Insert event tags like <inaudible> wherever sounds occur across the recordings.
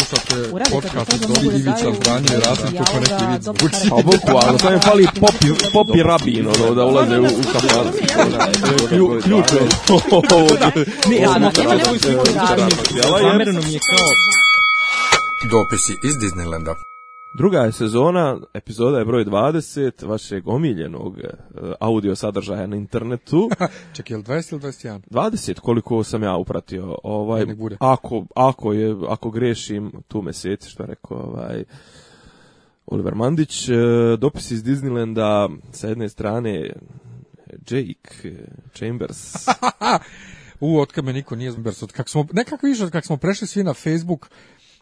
slušate podcast od Dobri Ivica Franje, Rasim fali popi, popi ono, da ulaze u, kafaru. kao... Dopisi iz Disneylanda. Druga je sezona, epizoda je broj 20, vašeg omiljenog e, audio sadržaja na internetu. <laughs> Čekaj, je li 20 ili 21? 20, koliko sam ja upratio. Ovaj, ako, ako, je, ako grešim, tu mesec, što pa je rekao, ovaj, Oliver Mandić, e, dopis iz Disneylanda, sa jedne strane, Jake Chambers. <laughs> U, kada me niko nije zbers, od kako smo, nekako više od kako smo prešli svi na Facebook,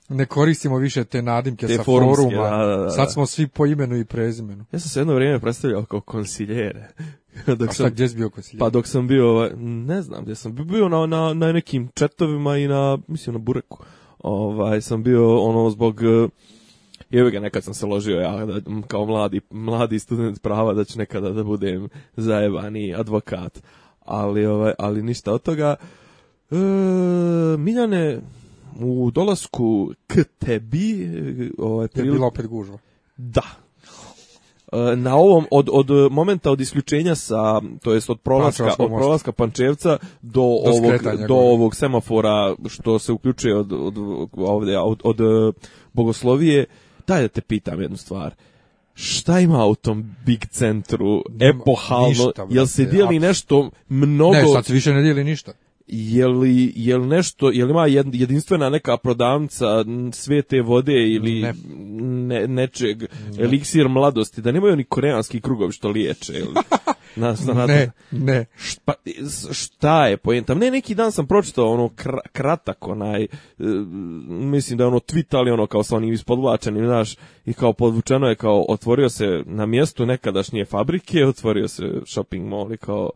ne koristimo više te nadimke te sa forumske, foruma. Sad smo svi po imenu i prezimenu. Ja sam se jedno vrijeme predstavljao kao konsiljere. <laughs> dok A šta, sam, gdje si bio konsiljer? Pa dok sam bio, ovaj, ne znam gdje sam, bio na, na, na nekim četovima i na, mislim, na bureku. Ovaj, sam bio ono zbog... Eh, I ga, nekad sam se ložio ja da, kao mladi, mladi student prava da ću nekada da budem zajebani advokat. Ali, ovaj, ali ništa od toga. E, Miljane, u dolasku k tebi... E, ovaj, bilo opet gužva. Da, e, na ovom od od momenta od isključenja sa to jest od prolaska od prolaska Pančevca do, do ovog do ovog semafora što se uključuje od od od, od e, Bogoslovije taj da te pitam jednu stvar šta ima u tom big centru epohalno jel se dijeli nešto mnogo ne sad se više ne dijeli ništa je li, je li nešto, je li ima jedinstvena neka prodavnica sve te vode ili ne. nečeg, ne. eliksir mladosti, da nemaju ni koreanski krugovi što liječe, ili? <laughs> Na, ne, ne. Šta, pa, šta je pojenta? Ne, neki dan sam pročitao ono kratak onaj, e, mislim da je ono twitali ono kao sa onim ispodvlačenim, znaš, i kao podvučeno je kao otvorio se na mjestu nekadašnje fabrike, otvorio se shopping mall i kao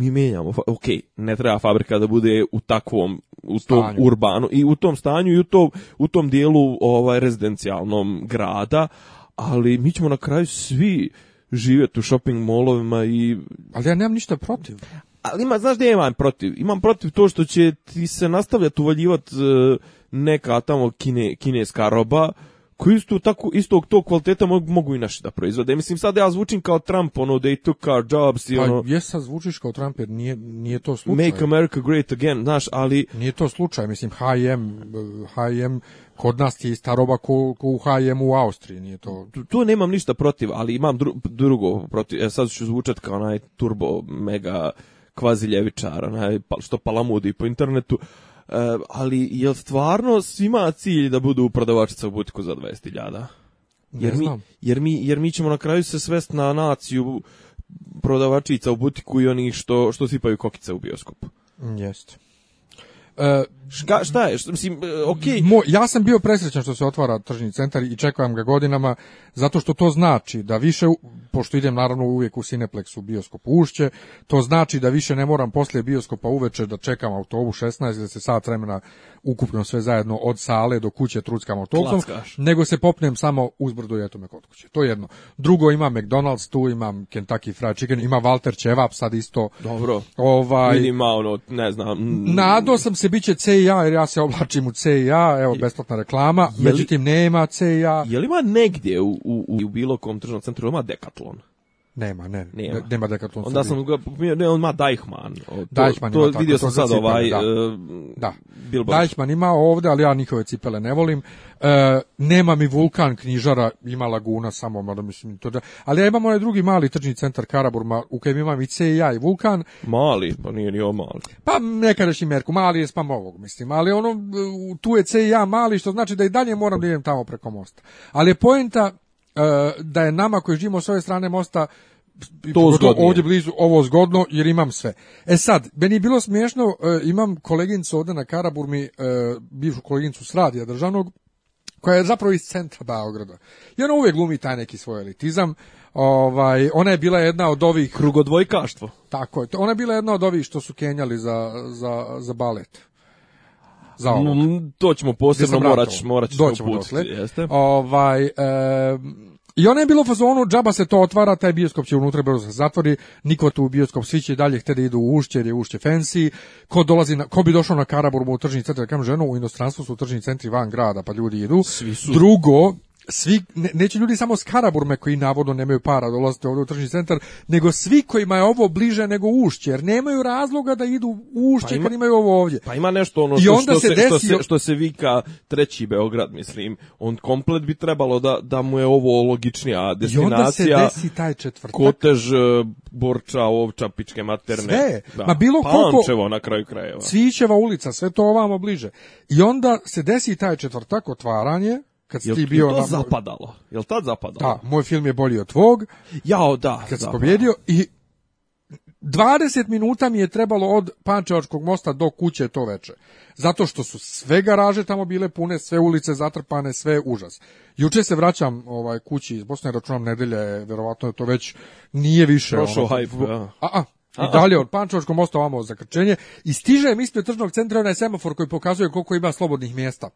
mi menjamo, ok, ne treba fabrika da bude u takvom, u tom urbanu i u tom stanju i u tom, u tom dijelu ovaj, rezidencijalnom grada, ali mi ćemo na kraju svi živjeti u shopping molovima i... Ali ja nemam ništa protiv. Ali ima, znaš gdje imam protiv? Imam protiv to što će ti se nastavljati uvaljivati e, neka tamo kineska roba, koji isto tako istog tog kvaliteta mogu i naši da proizvode. Mislim sad ja zvučim kao Trump, ono they took our jobs i pa, ono. Pa jesa zvučiš kao Trump jer nije nije to slučaj. Make America great again, znaš, ali nije to slučaj, mislim HM HM kod nas je ista roba ko, u HM u Austriji, nije to. Tu, tu nemam ništa protiv, ali imam dru, drugo protiv. E, sad ću zvučati kao onaj turbo mega kvazi ljevičar, onaj pa, što palamudi po internetu Eh, ali je stvarno svima cilj da budu prodavačica u butiku za 20.000? Jer mi, jer, mi, jer mi ćemo na kraju se svest na naciju prodavačica u butiku i oni što, što sipaju kokice u bioskopu. Jeste šta je? mislim, e, ja sam bio presrećan što se otvara tržni centar i čekujem ga godinama, zato što to znači da više, pošto idem naravno uvijek u Cineplex u bioskop Ušće, to znači da više ne moram poslije bioskopa uveče da čekam autobus 16 da se sat vremena ukupno sve zajedno od sale do kuće truckam autoksom, nego se popnem samo uzbrdo i eto me kod kuće. To je jedno. Drugo ima McDonald's, tu imam Kentucky Fried Chicken, ima Walter Čevap sad isto. Dobro. Ovaj ono, ne znam. Nado sam se biće CIA jer ja se oblačim u CIA, evo besplatna reklama, međutim nema CIA. jel ima negdje u, u, u bilo kom tržnom centru ima Decathlon? Nema, ne, nema, ne, Onda sam ga, ne, on ima Dajhman. To, vidio sam sad ovaj da. E, da. ima ovde, ali ja njihove cipele ne volim. Uh, nema mi Vulkan knjižara, ima Laguna samo, malo mislim to da. Ali ja imam onaj drugi mali tržni centar Karaburma u kojem imam i C i ja i Vulkan. Mali, pa nije ni on mali. Pa reši Merku, mali je spam ovog, mislim, ali ono tu je C i ja mali, što znači da i dalje moram da idem tamo preko mosta. Ali je poenta E, da je nama koji živimo s ove strane mosta to ovdje blizu ovo zgodno jer imam sve. E sad, meni je bilo smiješno, e, imam koleginicu ovdje na Karaburmi, e, bivšu koleginicu s radija državnog, koja je zapravo iz centra Beograda. I ona uvijek glumi taj neki svoj elitizam. Ovaj, ona je bila jedna od ovih... Krugodvojkaštvo. Tako je. Ona je bila jedna od ovih što su kenjali za, za, za balet za ovo. To ćemo posebno, morać, morać ćemo Jeste. Ovaj, e, i ona je bilo u fazonu, džaba se to otvara, taj bioskop će unutra brzo se zatvori, niko tu u bioskop, svi će dalje htjeti idu u ušće jer je ušće fancy, ko, dolazi na, ko bi došao na Karaburmu u tržni centar, da kažem ženu, u inostranstvu su tržni centri van grada, pa ljudi idu. Drugo, svi, neće ljudi samo s Karaburme koji navodno nemaju para dolaziti ovdje u tržni centar, nego svi kojima je ovo bliže nego ušće, jer nemaju razloga da idu u ušće pa kad imaju ovo ovdje. Pa ima nešto ono što, onda što, se, desi... što, se, vika treći Beograd, mislim, on komplet bi trebalo da, da mu je ovo logičnija destinacija. I onda se desi taj četvrtak. Kotež, e, Borča, Ovča, Pičke materne. Sve, ma bilo pa koliko... na kraju krajeva. Svićeva ulica, sve to ovamo bliže. I onda se desi taj četvrtak, otvaranje, kad si ti bio... Je to Jel tad zapadalo? Da, moj film je bolji od tvog. Jao, da. Kad si pobjedio i 20 minuta mi je trebalo od Pančevačkog mosta do kuće to veče. Zato što su sve garaže tamo bile pune, sve ulice zatrpane, sve užas. Juče se vraćam ovaj kući iz Bosne, računam nedelje verovatno je to već nije više. Ono, Prošao a, a, i dalje od Pančevačkog mosta ovamo zakrčenje i stižem ispred tržnog centra onaj semafor koji pokazuje koliko ima slobodnih mjesta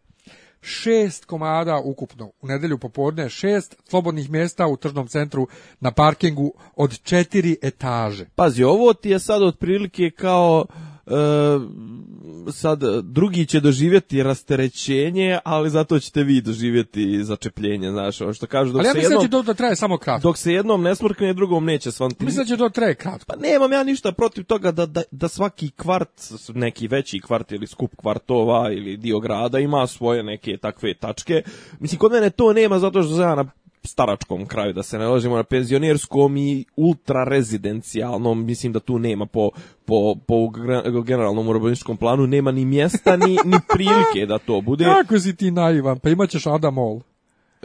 šest komada ukupno. U nedelju popodne šest slobodnih mjesta u tržnom centru na parkingu od četiri etaže. Pazi, ovo ti je sad otprilike kao E, sad drugi će doživjeti rasterećenje, ali zato ćete vi doživjeti začepljenje, znaš, ono što kažu ali ja se jednom, da će to da traje samo kratko. Dok se jednom ne smrkne, drugom neće svanti. Mislim da će to traje kratko. Pa nemam ja ništa protiv toga da, da, svaki kvart, neki veći kvart ili skup kvartova ili dio grada ima svoje neke takve tačke. Mislim, kod mene to nema zato što ja na staračkom kraju, da se ne na penzionerskom i ultra rezidencijalnom, mislim da tu nema po, po, po generalnom urbanističkom planu, nema ni mjesta, ni, ni prilike da to bude. Kako si ti naivan, pa imaćeš Ada Mall.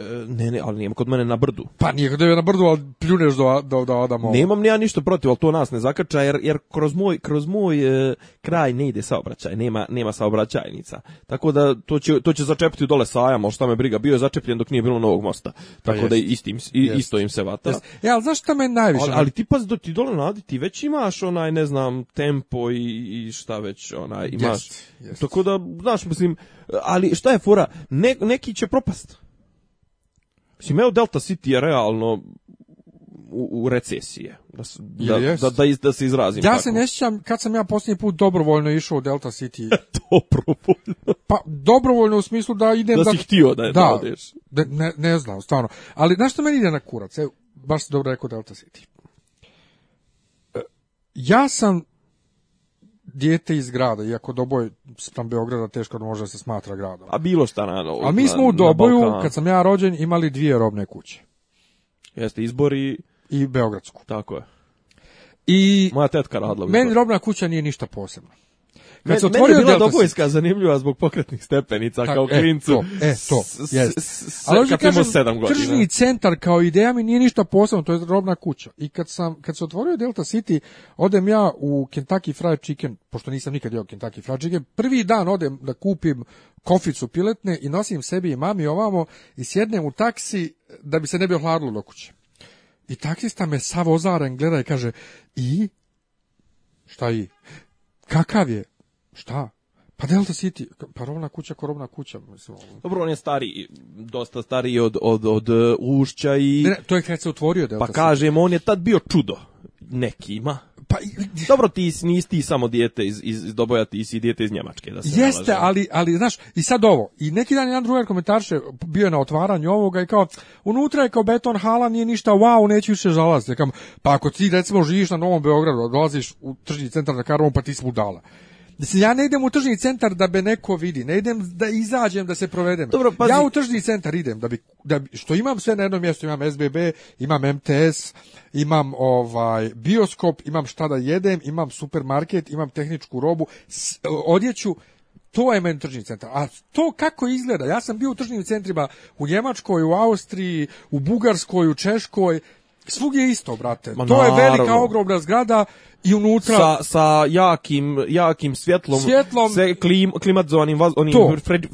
E, ne, ne, ali nijem, kod mene na brdu. Pa nije kod na brdu, ali pljuneš do, do, do Adamo. Nemam ni ja ništa protiv, ali to nas ne zakača, jer, jer kroz moj, kroz moj e, kraj ne ide saobraćaj, nema, nema saobraćajnica. Tako da to će, to će začepiti dole sajam, ali me briga, bio je začepljen dok nije bilo novog mosta. Tako pa da istim, i, isto im se vata. Ja, e, ali zašto me najviše... Ali, ti pas, do, ti dole nadi, ti već imaš onaj, ne znam, tempo i, i šta već onaj, imaš. Jest, jest. Tako da, znaš, mislim, ali šta je fora, neki će propast. Mislim, evo Delta City je realno u, u recesije. Da, da, da, se izrazim. Ja se ne sjećam kad sam ja posljednji put dobrovoljno išao u Delta City. <laughs> dobrovoljno? Pa dobrovoljno u smislu da idem... Da, da htio da, je da, Da, ne, ne znam, stvarno. Ali znaš što meni ide na kurac? Evo, baš dobro rekao Delta City. E, ja sam dijete iz grada, iako Doboj spram Beograda teško može se smatra gradom. A bilo šta na, A mi smo u Doboju, kad sam ja rođen, imali dvije robne kuće. Jeste, izbori i... I Beogradsku. Tako je. I... Moja tetka radila. Meni robna kuća nije ništa posebno. Kad se otvorio meni je bila Dobojska zanimljiva zbog pokretnih stepenica kao e, klincu. e, to, kad godina. tržni centar kao ideja mi nije ništa posebno, to je robna kuća. I kad, sam, kad se otvorio Delta City, odem ja u Kentucky Fried Chicken, pošto nisam nikad jeo Kentucky Fried Chicken, prvi dan odem da kupim koficu piletne i nosim sebi i mami ovamo i sjednem u taksi da bi se ne bi ohladilo do kuće. I taksista me sav ozaren gleda i kaže, i? Šta i? Kakav je? Šta? Pa Delta City, pa rovna kuća, korovna kuća. Mislim, ono. Dobro, on je stari, dosta stariji od, od, od e, Ušća i... Ne, to je kad se otvorio Delta Pa kažem, on je tad bio čudo nekima. Pa, Dobro, ti nisi ti samo dijete iz, iz Doboja, ti si dijete iz Njemačke. Da se jeste, ali, ali, znaš, i sad ovo, i neki dan jedan drugar komentarše bio je na otvaranju ovoga i kao, unutra je kao beton hala, nije ništa, wow, neću više žalaziti. Pa ako ti, recimo, živiš na Novom Beogradu, dolaziš u tržni centar na Karvom, pa ti si dala. Mislim, ja ne idem u tržni centar da me neko vidi, ne idem da izađem, da se provedem. Ja u tržni centar idem, da bi, da bi, što imam sve na jednom mjestu, imam SBB, imam MTS, imam ovaj bioskop, imam šta da jedem, imam supermarket, imam tehničku robu, odjeću, to je meni tržni centar. A to kako izgleda? Ja sam bio u tržnim centrima u Njemačkoj, u Austriji, u Bugarskoj, u Češkoj je isto, brate. to je velika, ogromna zgrada i unutra... Sa, sa jakim, jakim svjetlom, svjetlom se klim, vaz, onim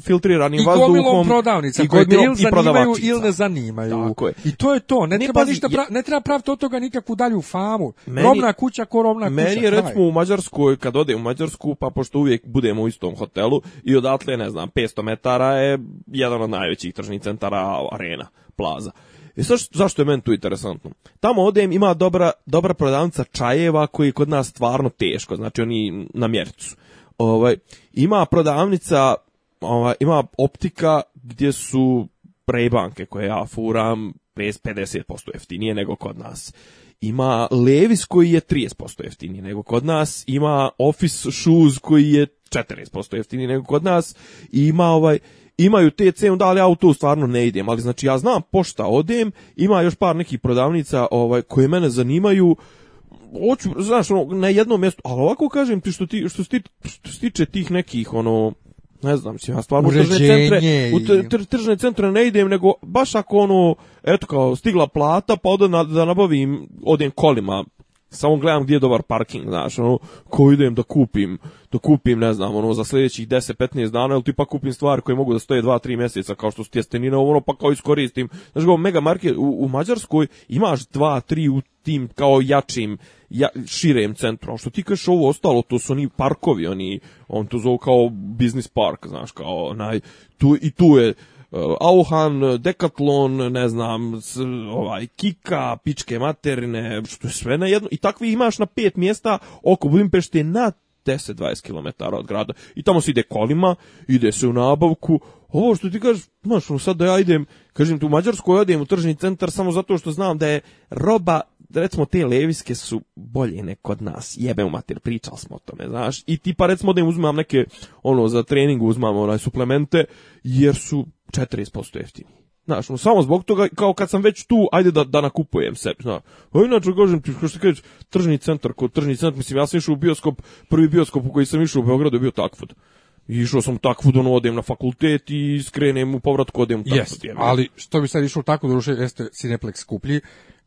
filtriranim I vazduhom. I gomilom prodavnica te ili zanimaju ili ne zanimaju. I to je to. Ne, treba, ništa ne treba praviti od toga nikakvu dalju famu. Meni, robna kuća ko kuća. Meni je recimo u Mađarskoj, kad odem u Mađarsku, pa pošto uvijek budemo u istom hotelu i odatle, ne znam, 500 metara je jedan od najvećih tržnih centara arena plaza. I što zašto je meni tu interesantno? Tamo odem, ima dobra, dobra prodavnica čajeva koji je kod nas stvarno teško, znači oni na mjercu. Ovaj, ima prodavnica, ovaj, ima optika gdje su prebanke koje ja furam 50% jeftinije nego kod nas. Ima Levis koji je 30% jeftiniji nego kod nas, ima Office Shoes koji je 40% jeftiniji nego kod nas, i ima ovaj imaju TC, da ali ja u to stvarno ne idem, ali znači ja znam pošta odem, ima još par nekih prodavnica ovaj, koje mene zanimaju, hoću, znaš, ono, na jednom mjestu, ali ovako kažem ti što, ti, što, sti, tih nekih, ono, ne znam, ja stvarno u tržne centre, u tr, tržne centre ne idem, nego baš ako ono, eto kao, stigla plata, pa onda da nabavim, odem kolima samo gledam gdje je dobar parking, znaš, ono, ko idem da kupim, da kupim, ne znam, ono, za sljedećih 10-15 dana, ili ti pa kupim stvari koje mogu da stoje 2-3 mjeseca, kao što su tjestenina, ono, pa kao iskoristim. Znaš, mega market, u, u Mađarskoj imaš 2-3 u tim, kao jačim, ja, širem centru, što ti kažeš ovo ostalo, to su oni parkovi, oni, on to zove kao business park, znaš, kao, onaj, tu, i tu je, Eh, Auhan, Decathlon, ne znam, ovaj, Kika, pičke materne, što je sve na jedno. I takvi imaš na pet mjesta oko Budimpešte na 10-20 km od grada. I tamo se ide kolima, ide se u nabavku. Ovo što ti kažeš, znaš, ono, sad da ja idem, kažem ti u Mađarsku, ja idem u tržni centar samo zato što znam da je roba recimo te leviske su bolje neko kod nas, jebe u mater, pričali smo o tome, znaš, i pa recimo da im uzmam neke, ono, za trening uzmam onaj suplemente, jer su 40% jeftini. Znaš, no, samo zbog toga, kao kad sam već tu, ajde da, da nakupujem sebi, znaš. A inače, kažem ti, što kažeš, tržni centar, kod tržni centar, mislim, ja sam išao u bioskop, prvi bioskop u koji sam išao u Beogradu je bio takvod. Išao sam u takvod, ono, odem na fakultet i skrenem u povratku, odem u takvod. Jeste, ali što bi sad išao u Takford, jeste Cineplex skuplji,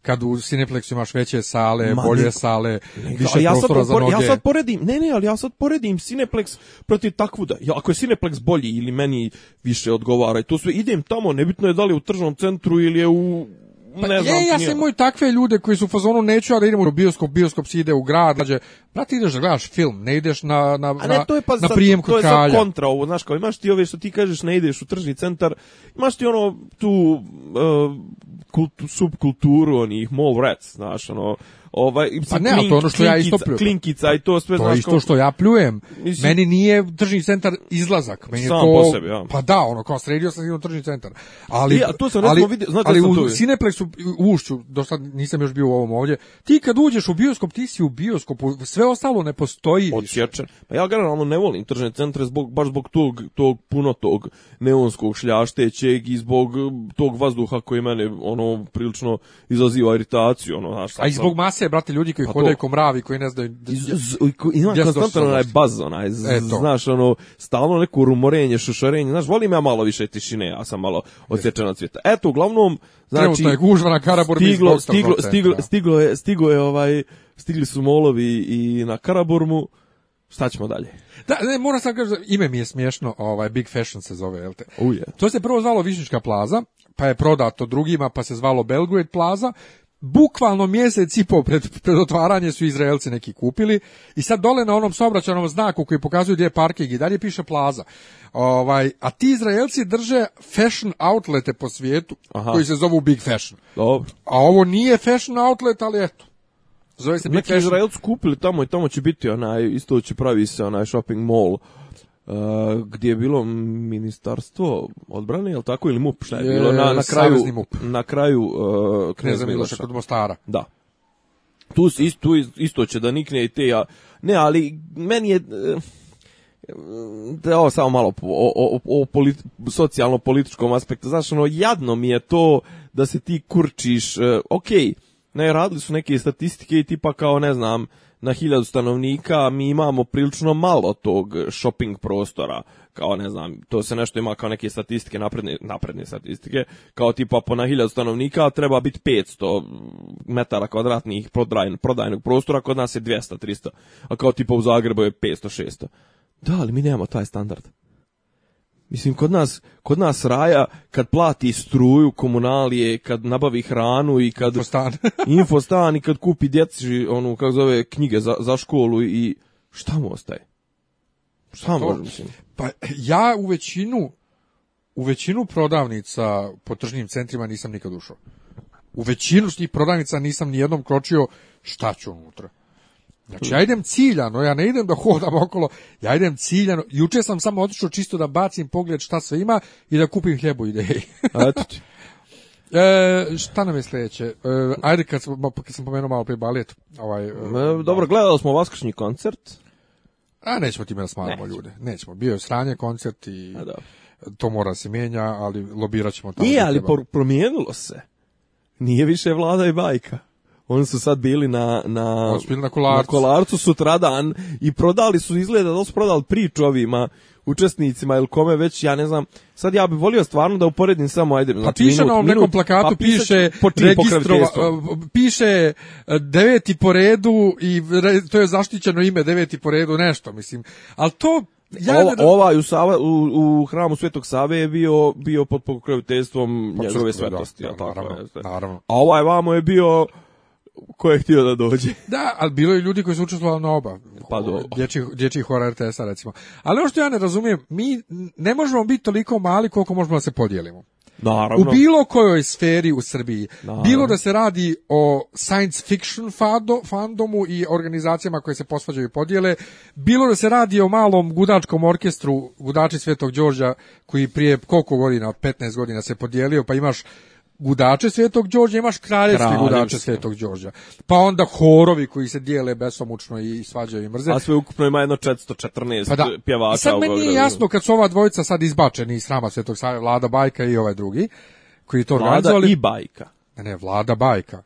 kad u Cineplexu imaš veće sale, bolje sale, više ja prostora sad, za noge. Ja sad poredim, ne, ne, ali ja sad poredim Cineplex protiv da, Ja, ako je Cineplex bolji ili meni više odgovara i to sve, idem tamo, nebitno je da li je u tržnom centru ili je u pa ne znam, je, ja sam imao i takve ljude koji su u fazonu neću ja da idem u bioskop, bioskop si ide u grad, znači, brate ideš da gledaš film, ne ideš na, na, ne, to je pa na prijem kod kralja. To je kontra ovo, znaš kao, imaš ti ove što ti kažeš ne ideš u tržni centar, imaš ti ono tu uh, e, kultu, subkulturu onih mall rats, znaš, ono, ovaj pa ne, klink, to ono što ja isto pljujem. Klinkica i to sve to što ja pljujem. meni nije tržni centar izlazak, meni je to sebi, ja. Pa da, ono kao sredio sam imao tržni centar. Ali ja, to sam ali, vidio, znači ali sam u Cineplexu u ušću, do sad nisam još bio u ovom ovdje. Ti kad uđeš u bioskop, ti si u bioskopu, sve ostalo ne postoji. Odsječen. Pa ja generalno ne volim tržne centre zbog baš zbog tog tog puno tog neonskog šljaštećeg i zbog tog vazduha koji mene ono prilično izaziva iritaciju, ono, znaš. A zbog generacija, brate, ljudi koji pa hodaju ko mravi, koji ne znaju... Ima konstantno onaj baz, onaj, e, znaš, ono, stalno neko rumorenje, šušarenje, znaš, volim ja malo više tišine, a sam malo odsječan od Eto, uglavnom, znači... Trenutno je gužva na Karabor, stiglo, stiglo, stiglo, je, je ovaj, stigli su molovi i na Karaburmu, šta ćemo dalje? Da, ne, mora sam kažem, ime mi je smiješno, ovaj, Big Fashion se zove, jel te? Oh, to se prvo zvalo Višnička plaza, pa je prodato drugima, pa se zvalo Belgrade plaza, bukvalno mjesec i pol pred, pred otvaranje su Izraelci neki kupili i sad dole na onom saobraćajnom znaku koji pokazuju gdje je parking i dalje piše plaza. Ovaj, a ti Izraelci drže fashion outlete po svijetu koji se zovu Big Fashion. Dobro. A ovo nije fashion outlet, ali eto. Zove se Big Neki Izraelci kupili tamo i tamo će biti onaj, isto će pravi se onaj shopping mall gdje je bilo ministarstvo odbrane, jel tako, ili MUP, šta je, bilo na, na kraju, na kraju uh, kod Mostara. Da. Tu, isto, isto će da nikne i te, ne, ali meni je... E, e, samo malo o, socijalno-političkom aspektu. Znaš, ono, jadno mi je to da se ti kurčiš, ok, ne, radili su neke statistike i tipa kao, ne znam, na hiljadu stanovnika mi imamo prilično malo tog shopping prostora kao ne znam, to se nešto ima kao neke statistike, napredne, napredne statistike, kao tipa po na hiljadu stanovnika treba biti 500 metara kvadratnih prodajnog prostora, kod nas je 200, 300, a kao tipa u Zagrebu je 500, 600. Da, ali mi nemamo taj standard. Mislim, kod nas, kod nas raja kad plati struju, komunalije, kad nabavi hranu i kad... <laughs> Infostan. i kad kupi djeci, onu, kako zove, knjige za, za školu i šta mu ostaje? Šta mu mislim? Pa ja u većinu, u većinu prodavnica po tržnim centrima nisam nikad ušao. U većinu tih prodavnica nisam nijednom kročio šta ću unutra. Znači, ja idem ciljano, ja ne idem da hodam okolo, ja idem ciljano. Juče sam samo otišao čisto da bacim pogled šta sve ima i da kupim Eto ideji. <laughs> E, šta nam je sljedeće? E, ajde, kad sam, kad sam pomenuo malo prije balet. Ovaj, e, dobro, gledali smo vaskršnji koncert. A nećemo time da smaramo ljude. Nećemo. Bio je sranje koncert i A, to mora se mijenja, ali lobirat ćemo tamo. Nije, ali promijenilo se. Nije više vlada i bajka. Oni su sad bili na, na, na kolarcu. na sutradan i prodali su, izgleda da su prodali priču ovima učesnicima ili kome već, ja ne znam. Sad ja bih volio stvarno da uporedim samo ajde. Pa znači, piše na ovom nekom plakatu, pa piše, registrova, piše deveti po redu i to je zaštićeno ime deveti po redu, nešto, mislim. Ali to Ova, ovaj u, Sava, u, hramu Svetog Save je bio, bio pod pokroviteljstvom njegove svetosti. naravno. A ovaj vamo je bio ko je htio da dođe. Da, ali bilo je ljudi koji su učestvovali na oba. Pa do... Dječji, dječji RTS-a recimo. Ali ono što ja ne razumijem, mi ne možemo biti toliko mali koliko možemo da se podijelimo. Naravno. U bilo kojoj sferi u Srbiji. Bilo da se radi o science fiction fado, fandomu i organizacijama koje se posvađaju i podijele, bilo da se radi o malom gudačkom orkestru Gudači Svetog Đorđa koji prije koliko godina, 15 godina se podijelio, pa imaš gudače Svetog Đorđa, imaš kraljevski gudače Svetog Đorđa. Pa onda horovi koji se dijele besomučno i svađaju i mrze. A sve ukupno ima jedno 414 pa da. E sad meni nije jasno kad su ova dvojica sad izbačeni iz srama Svetog Save, Vlada Bajka i ovaj drugi, koji to organizovali. Vlada i Bajka. Ne, Vlada Bajka.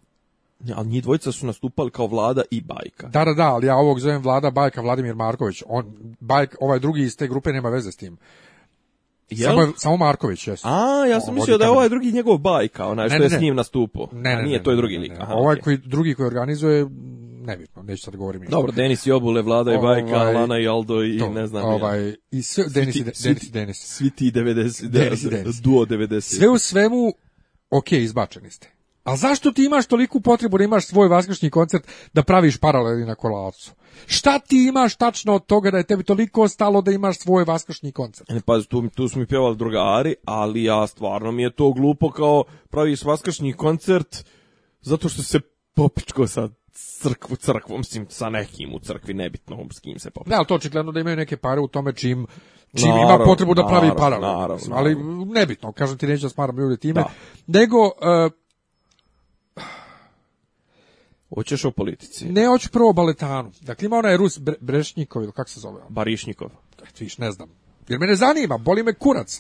ali njih dvojica su nastupali kao Vlada i Bajka. Da, da, da, ali ja ovog zovem Vlada Bajka, Vladimir Marković. On, Bajk, ovaj drugi iz te grupe nema veze s tim. Samo, samo Marković, jes. A, ja sam mislio da je ovaj drugi njegov bajka, onaj što je s njim nastupao. Ne, ne, nije, to je drugi lik. ovaj koji, drugi koji organizuje, nebitno, neću sad govorim. Dobro, Denis i Obule, Vlada i Bajka, ovaj, Lana i Aldo i ne znam. Ovaj, I Denis, Denis, Denis. Svi ti 90, <laughs> duo 90. Sve u svemu, ok, izbačeni ste. Ali zašto ti imaš toliku potrebu da imaš svoj vaskršnji koncert da praviš paraleli na kolacu? Šta ti imaš tačno od toga da je tebi toliko ostalo da imaš svoj vaskošnji koncert? Ne, pazi, tu, tu su mi pjevali drugari, ali ja stvarno mi je to glupo kao praviš vaskošnji koncert zato što se popičko sa crkvu, crkvom, mislim, sa nekim u crkvi, nebitno s kim se popičko. Ne, ali to očigledno da imaju neke pare u tome čim čim naravno, ima potrebu da pravi naravno, paralel. Naravno, ali nebitno, kažem ti neće da smaram ljudi time. Nego, e, Hoćeš o politici? Ne, hoću prvo o baletanu. Dakle, ima onaj Rus Bre Brešnjikov, ili kako se zove? barišnikov Barišnjikov. Viš, ne znam. Jer me ne zanima, boli me kurac.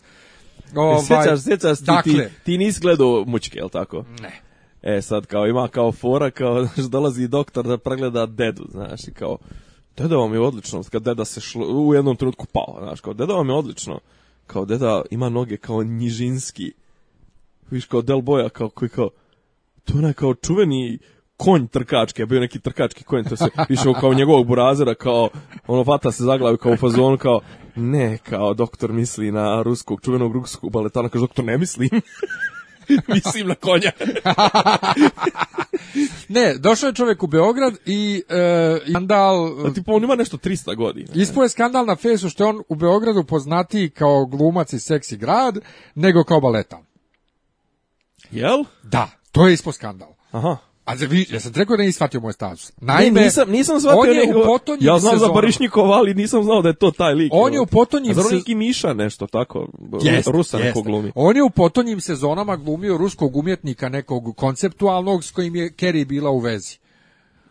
E, ovaj, sjećaš, sjećaš, ti, dakle, ti, ti nisi gledao mučke, jel tako? Ne. E, sad, kao ima kao fora, kao, <laughs> znaš, dolazi doktor da pregleda dedu, znaš, i kao, deda vam je odlično, kad deda se šlo, u jednom trenutku pao, znaš, kao, deda vam je odlično, kao, deda ima noge kao njižinski, viš, kao, del boja, kao, koji kao, to je onaj kao čuveni konj trkački, a bio neki trkački konj, to se išao kao njegovog burazera, kao, ono, vata se zaglavi kao u fazonu, kao, ne, kao, doktor misli na ruskog, čuvenog ruskog baletana, kaže, doktor, ne misli. <laughs> mislim na konja. <laughs> ne, došao je čovjek u Beograd i e, skandal... A on ima nešto 300 godina. Ispo je skandal na fesu što je on u Beogradu poznatiji kao glumac i seksi grad, nego kao baletan. Jel? Da, to je ispo skandal. Aha. A za ja sam rekao da nisi shvatio moj status. Naime, nisam, nisam shvatio on je u potonjim Ja znam za Barišnikovali ali nisam znao da je to taj lik. On je u potonjim sezonama. neki Miša nešto tako, Rusa jest. glumi. On je u potonjim sezonama glumio ruskog umjetnika nekog konceptualnog s kojim je Kerry bila u vezi.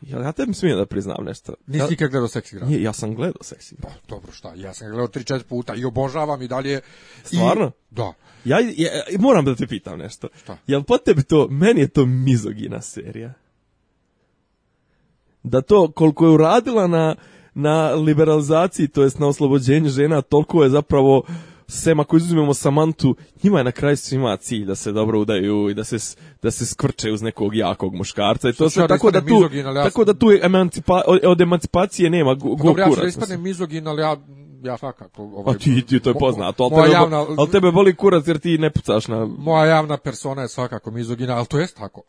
Ja, ja tebi smijem da priznam nešto. Nisi nikad gledao Seksi grad? Nije, ja sam gledao Seksi grad. Pa, dobro, šta, ja sam gledao 3-4 puta i obožavam i dalje. Stvarno? I, da. Ja, moram da te pitam nešto. Šta? Jel po tebi to, meni je to mizogina serija? Da to, koliko je uradila na, na liberalizaciji, to jest na oslobođenju žena, toliko je zapravo sem ako izuzmemo Samantu, njima je na kraju svima cilj da se dobro udaju i da se, da se skvrče uz nekog jakog muškarca. I to se, tako, da tu, tako da tu od emancipacije nema pa Dobro, ja ću da mizogin, ali ja ja svakako ovaj A pa ti to je poznato, al tebe javna, al tebe boli kurac jer ti ne pucaš na Moja javna persona je svakako mizogina, al to jest tako.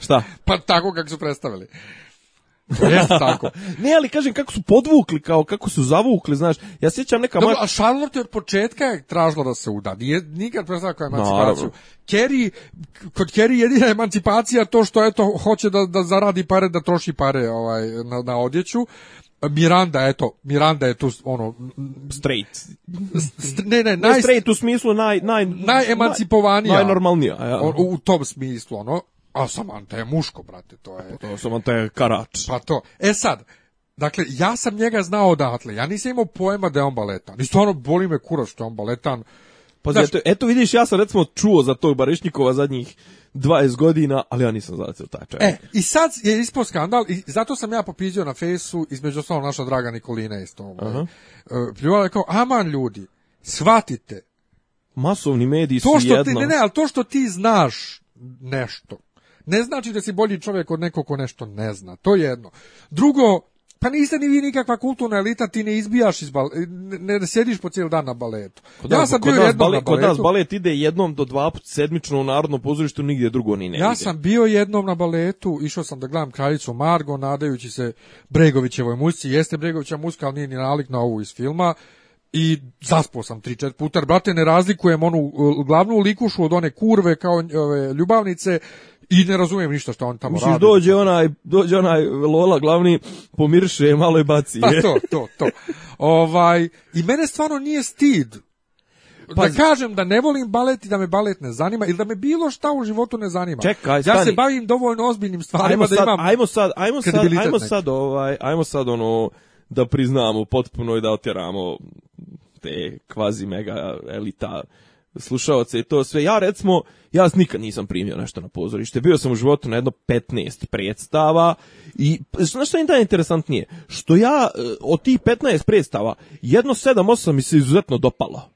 Šta? <laughs> pa tako kako su predstavili. <laughs> tako. ne, ali kažem kako su podvukli, kao kako su zavukli, znaš. Ja sjećam neka Dobro, a Charlotte od početka je tražila da se uda. Nije nikad prestala kao emancipaciju. Kerry, kod Kerry jedina emancipacija to što eto hoće da, da zaradi pare, da troši pare ovaj na, na odjeću. Miranda, eto, Miranda je tu ono straight. ne, ne, naj... ne straight u smislu naj naj najemancipovanija, najnormalnija. U, u tom smislu ono a Samanta je muško, brate, to je... Pa to Samanta je karač. Pa to. E sad, Dakle, ja sam njega znao odatle. Ja nisam imao pojma da je on baletan. I stvarno boli me kura što je on baletan. Pa znači, eto, vidiš, ja sam recimo čuo za tog Barišnikova zadnjih 20 godina, ali ja nisam znao taj E, i sad je ispao skandal i zato sam ja popizio na fesu, između ostalo naša draga Nikolina isto. Uh Pljuvala je kao, aman ljudi, shvatite. Masovni mediji su jedno. ne, ne, ali to što ti znaš nešto, ne znači da si bolji čovjek od nekog ko nešto ne zna. To je jedno. Drugo, pa niste ni vi nikakva kulturna elita, ti ne izbijaš iz bale, ne, sjediš po cijeli dan na baletu. Kod ja sam bio jednom balet, na baletu. Kod nas balet ide jednom do dva sedmično u Narodnom pozorištu, nigdje drugo ni ne Ja sam bio jednom na baletu, išao sam da gledam kraljicu Margo, nadajući se Bregovićevoj muzici. Jeste Bregovića muska ali nije ni nalik na ovu iz filma. I zaspo sam tri, četiri puta. Brate, ne razlikujem onu glavnu likušu od one kurve kao ove, ljubavnice i ne razumijem ništa što on tamo Misliš, radi. dođe onaj, dođe onaj Lola glavni, pomirše, malo je baci. Pa to, to, to. ovaj, I mene stvarno nije stid pa, da kažem da ne volim balet i da me balet ne zanima ili da me bilo šta u životu ne zanima. Čekaj, Ja se bavim dovoljno ozbiljnim stvarima ajmo da sad, Ajmo sad, ajmo sad, ajmo sad ovaj, ajmo sad ono da priznamo potpuno i da otjeramo te kvazi mega elita slušaoce i to sve. Ja recimo, ja nikad nisam primio nešto na pozorište. Bio sam u životu na jedno 15 predstava i znaš što je najinteresantnije? Što ja e, od tih 15 predstava jedno 7-8 mi se izuzetno dopalo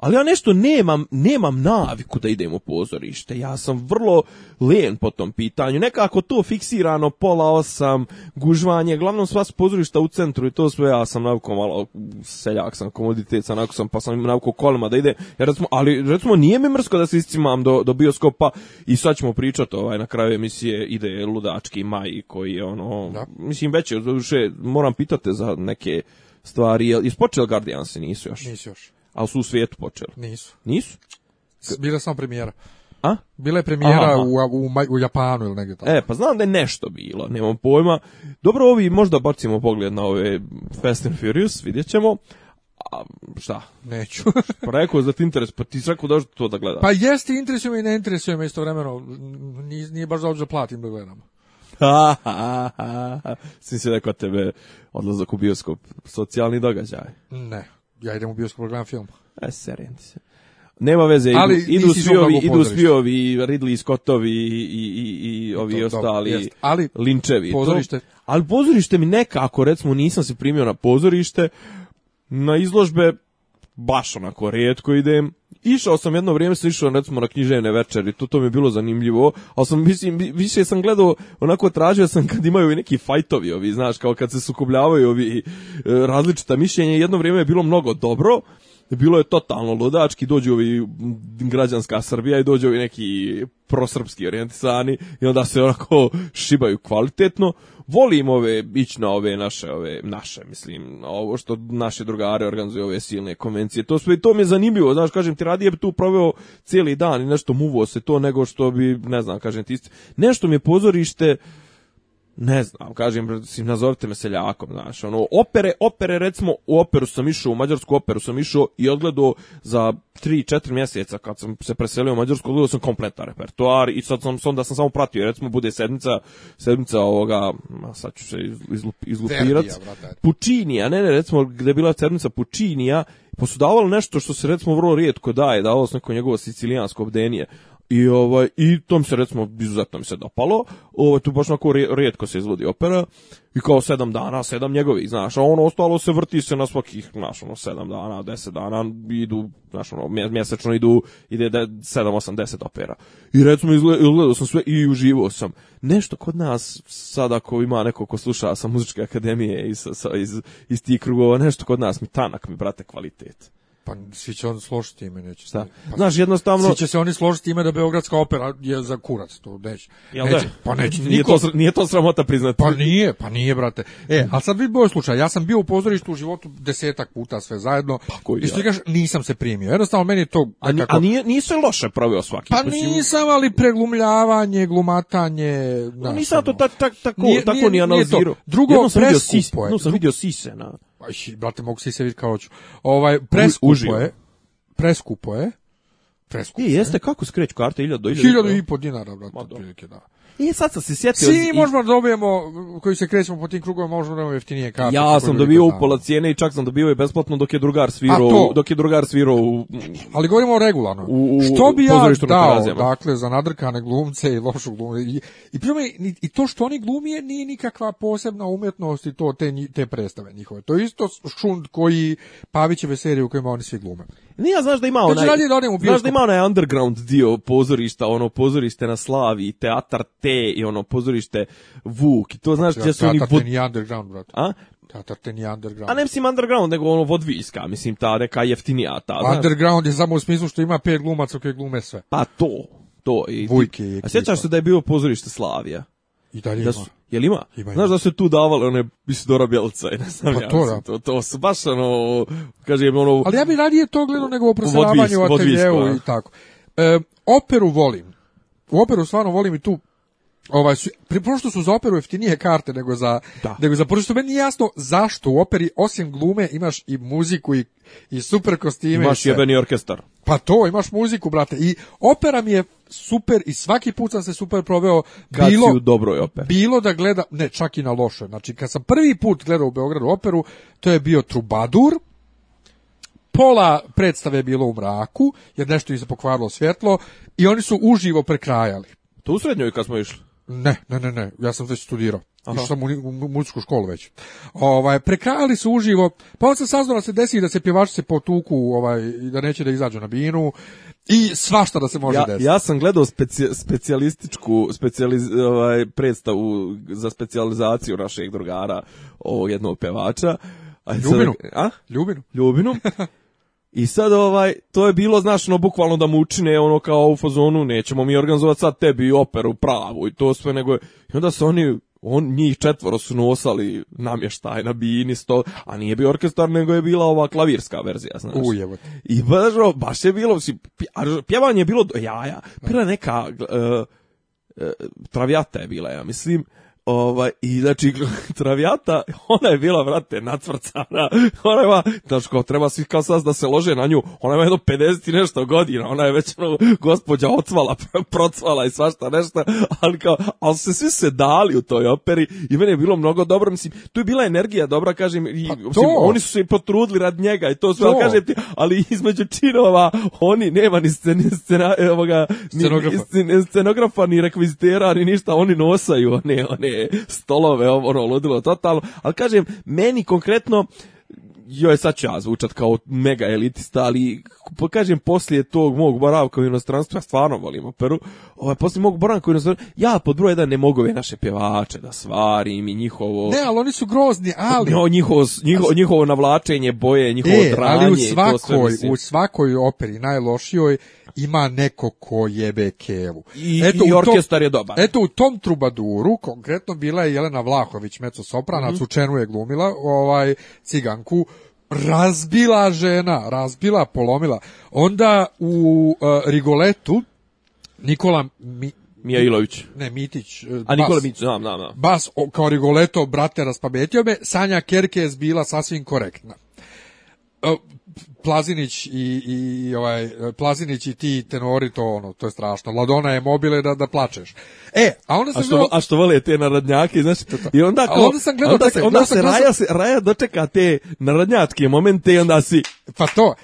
ali ja nešto nemam, nemam naviku da idem u pozorište. Ja sam vrlo len po tom pitanju. Nekako to fiksirano, pola osam, gužvanje, glavnom sva su pozorišta u centru i to sve ja sam navukom, malo seljak sam, komoditet sam, sam, pa sam navukom kolima da ide. Ja recimo, ali recimo nije mi mrsko da se iscimam do, do bioskopa i sad ćemo pričati ovaj, na kraju emisije ide ludački maj koji je ono, mislim već moram pitati za neke stvari, jel, Guardians Guardiansi nisu još? Nisu još ali su u svijetu počeli. Nisu. Nisu? Bila samo premijera. A? Bila je premijera U, u, Japanu ili negdje tamo. E, pa znam da je nešto bilo, nemam pojma. Dobro, ovi možda bacimo pogled na ove Fast and Furious, vidjet ćemo. A, šta? Neću. pa rekao za ti interes, pa ti rekao dođe to da gledam. Pa jeste, interesuje i ne interesuje me isto vremeno. Nije, nije baš da platim da gledam. Svi se rekao tebe odlazak u bioskop, socijalni događaj. Ne ja idem u bioskop gledam film. E, se. Nema veze, idu, idu svi ovi, idu svi ovi Ridley Scottovi i, i, i, ovi ostali ali, Linčevi. Pozorište. ali pozorište mi nekako, recimo nisam se primio na pozorište, na izložbe baš onako rijetko idem. Išao sam jedno vrijeme, sam išao recimo na književne večeri, to, to mi je bilo zanimljivo, ali sam, mislim, više sam gledao, onako tražio sam kad imaju neki fajtovi ovi, znaš, kao kad se sukobljavaju ovi e, različita mišljenja, jedno vrijeme je bilo mnogo dobro, bilo je totalno ludački, dođu ovi građanska Srbija i dođu ovi neki prosrpski orijentisani i onda se onako šibaju kvalitetno. Volim ove, ići na ove naše, ove naše, mislim, ovo što naše drugare organizuju ove silne konvencije. To sve i to mi je zanimljivo, znaš, kažem ti, radije bi tu proveo cijeli dan i nešto muvo se to nego što bi, ne znam, kažem ti, nešto mi je pozorište, ne znam, kažem, nazovite me seljakom, znaš, ono, opere, opere, recimo, u operu sam išao, u mađarsku operu sam išao i odgledao za 3-4 mjeseca kad sam se preselio u Mađarsku, odgledao sam kompletan repertoar i sad sam, onda sam samo pratio, recimo, bude sedmica, sedmica ovoga, sad ću se izlup, izlupirat, Pučinija, ne, ne, recimo, gdje je bila sedmica Pučinija, posudavalo nešto što se, recimo, vrlo rijetko daje, davalo sam neko njegovo sicilijansko obdenije, i ovaj i to se recimo izuzetno mi se dopalo. Ovo ovaj, tu baš onako rijetko se izvodi opera i kao sedam dana, sedam njegovih, znaš, a ono ostalo se vrti se na svakih, znaš, ono sedam dana, deset dana idu, znaš, ono, mjesečno idu ide de, sedam, osam, deset opera. I recimo izgledao sam sve i uživao sam. Nešto kod nas sad ako ima neko ko sluša sa muzičke akademije i sa, sa iz iz tih krugova, nešto kod nas mi tanak mi brate kvalitet. Pa svi će oni složiti ime, neće. Šta? Pa znaš, jednostavno... Svi će se oni složiti ime da Beogradska opera je za kurac, to neće. Jel neće da? Pa neće. Nije, to, nije to sramota priznati. Pa nije, pa nije, brate. E, ali sad bi boj slučaj, ja sam bio u pozorištu u životu desetak puta sve zajedno. Pa koji I što kažeš, nisam se primio. Jednostavno, meni je to... A, nekako... a nije, nisu loše proveo svaki. Pa nisam, ali preglumljavanje, glumatanje... Pa no, nisam to ono. tako, tako, tako ni analizirao. Drugo, preskupo je. sam vidio sise na... Pa brate, mogu se i se vidjeti kao hoću. Ovaj, preskupo Uživo. je. Preskupo je. Preskupo I, jeste, kako skreć karte? 1000 do 1000? 1000 i po dinara, brate, prilike, da. I sad sam se sjetio... Svi i... možemo dobijemo, koji se krećemo po tim krugovima, možemo dobijemo jeftinije kaže. Ja sam dobio upola cijene i čak sam dobio je besplatno dok je drugar svirao, dok je drugar svirao u... Ali govorimo regularno. U, u, što bi ja dao, dakle, za nadrkane glumce i lošu glumu? I, i, i to što oni glumije nije nikakva posebna umjetnost i to te, te predstave njihove. To je isto šund koji Pavićeve serije u kojima oni svi glume. Nije, znaš da ima onaj... da da ima onaj underground dio pozorišta, ono, pozorište na Slavi, teatar T i ono, pozorište Vuk. I to znaš da su oni... Teatar T nije underground, brate. A? Teatar te nije underground. A ne mislim underground, nego ono vodvijska, mislim ta neka jeftinija ta. Znaš? Underground je samo u smislu što ima pet glumaca koji glume sve. Pa to, to. I, Vujke je A sjećaš se da je bio pozorište Slavija? I dalje da su, ima. Jel ima? ima Znaš da su tu davale one Isidora Bjelca i ne znam pa ja. To, da. to, to su baš ono, kažem ono... Ali ja bi radije to gledao nego o u ateljevu i tako. E, operu volim. U operu stvarno volim i tu Ovaj su su za operu jeftinije karte nego za da. nego za prosto meni jasno zašto u operi osim glume imaš i muziku i i super kostime. Imaš jebeni orkestar. Pa to, imaš muziku, brate. I opera mi je super i svaki put sam se super proveo kad bilo, u dobroj operi. Bilo da gleda, ne, čak i na loše. Znači, kad sam prvi put gledao u Beogradu operu, to je bio Trubadur, pola predstave je bilo u mraku, jer nešto je se pokvarilo svjetlo i oni su uživo prekrajali. To u srednjoj kad smo išli? Ne, ne, ne, ne, ja sam već studirao. Aha. Išao sam u, muzičku školu već. Ovaj, prekrali su uživo, pa onda se saznalo da se desi da se pjevači se potuku, ovaj, da neće da izađu na binu, i svašta da se može desiti. Ja sam gledao specijalističku ovaj, predstavu za specijalizaciju našeg drugara, ovog jednog pjevača. Ljubinu? a? Ljubinu. Ljubinu. <laughs> I sad ovaj, to je bilo, znaš, no bukvalno da mu učine ono kao u fazonu, nećemo mi organizovati sad tebi operu pravu i to sve, nego i onda su oni, on, njih četvoro su nosali namještaj na bini, sto, a nije bio orkestar, nego je bila ova klavirska verzija, znaš. Ujevo. I baš, ono, baš je bilo, si, pjevanje je bilo do jaja, bila neka, uh, e, e, travijata je bila, ja mislim, ova, I znači, <laughs> travijata, ona je bila, vrate, nacvrcana. Ona ima, znači, treba svih kao sad da se lože na nju. Ona ima jedno 50 i nešto godina. Ona je već, ono, gospođa otvala, <laughs> procvala i svašta nešto. Ali kao, ali se svi se dali u toj operi i meni je bilo mnogo dobro. Mislim, tu je bila energija dobra, kažem, i, pa oni su se potrudili rad njega i to sve, ali kažem ti, ali između činova oni nema ni, scen, scena, ni, scenografa. ni, rekvizitera, ni ništa, oni nosaju, ne one stolove, ono, ludilo totalno, ali kažem, meni konkretno, joj, sad ću ja zvučat kao mega elitista, ali kažem, poslije tog mog boravka u inostranstvu, ja stvarno volim operu, ovaj posle mog boravka ja pod broj jedan ne mogu ove naše pjevače da svarim i njihovo Ne, ali oni su grozni, ali njihovo njihovo, navlačenje boje, njihovo e, dranje, ali u svakoj u svakoj operi najlošijoj ima neko ko jebe kevu. I, eto, i orkestar je dobar. Eto, u tom trubaduru, konkretno bila je Jelena Vlahović, meco sopranac, mm u je glumila, ovaj, ciganku, razbila žena, razbila, polomila. Onda u eh, Rigoletu Nikola Mi, Mijailović. Ne, Mitić. E, A Nikola Mitić, znam, znam, znam. Bas o, kao Rigoleto, brate, raspametio me. Sanja Kerke bila sasvim korektna. E, Plazinić i, i ovaj Plazinić i ti tenori to ono to je strašno. Ladona je mobile da da plačeš. E, a onda sam a što, a što vole te narodnjake, znaš? I onda kao, onda sam gledao onda, se onda, se Raja se Raja dočeka te narodnjatke momente i onda si pa to.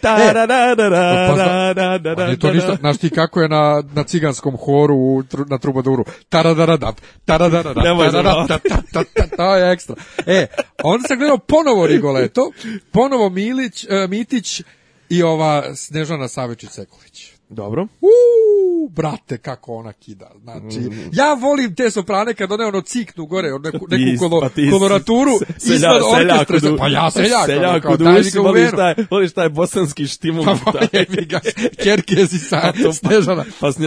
E, to znaš ti kako je na, na ciganskom horu na trubaduru. Taradaradap, ta taradara to je ekstra. E, onda sam gledao ponovo Rigoleto, ponovo Milić, e, Miti i ova Snežana Savičić Sekulić. Dobro. brate, kako ona kida. Znači, mm. ja volim te soprane kad one ono ciknu gore, ono neku, neku kolo, pa koloraturu se, selja, ispod orkestra. pa ja se Seljak, ono, voliš taj, bosanski štimul. Pa jebi ga, kerkez <laughs> pa- Snežana. Pa iz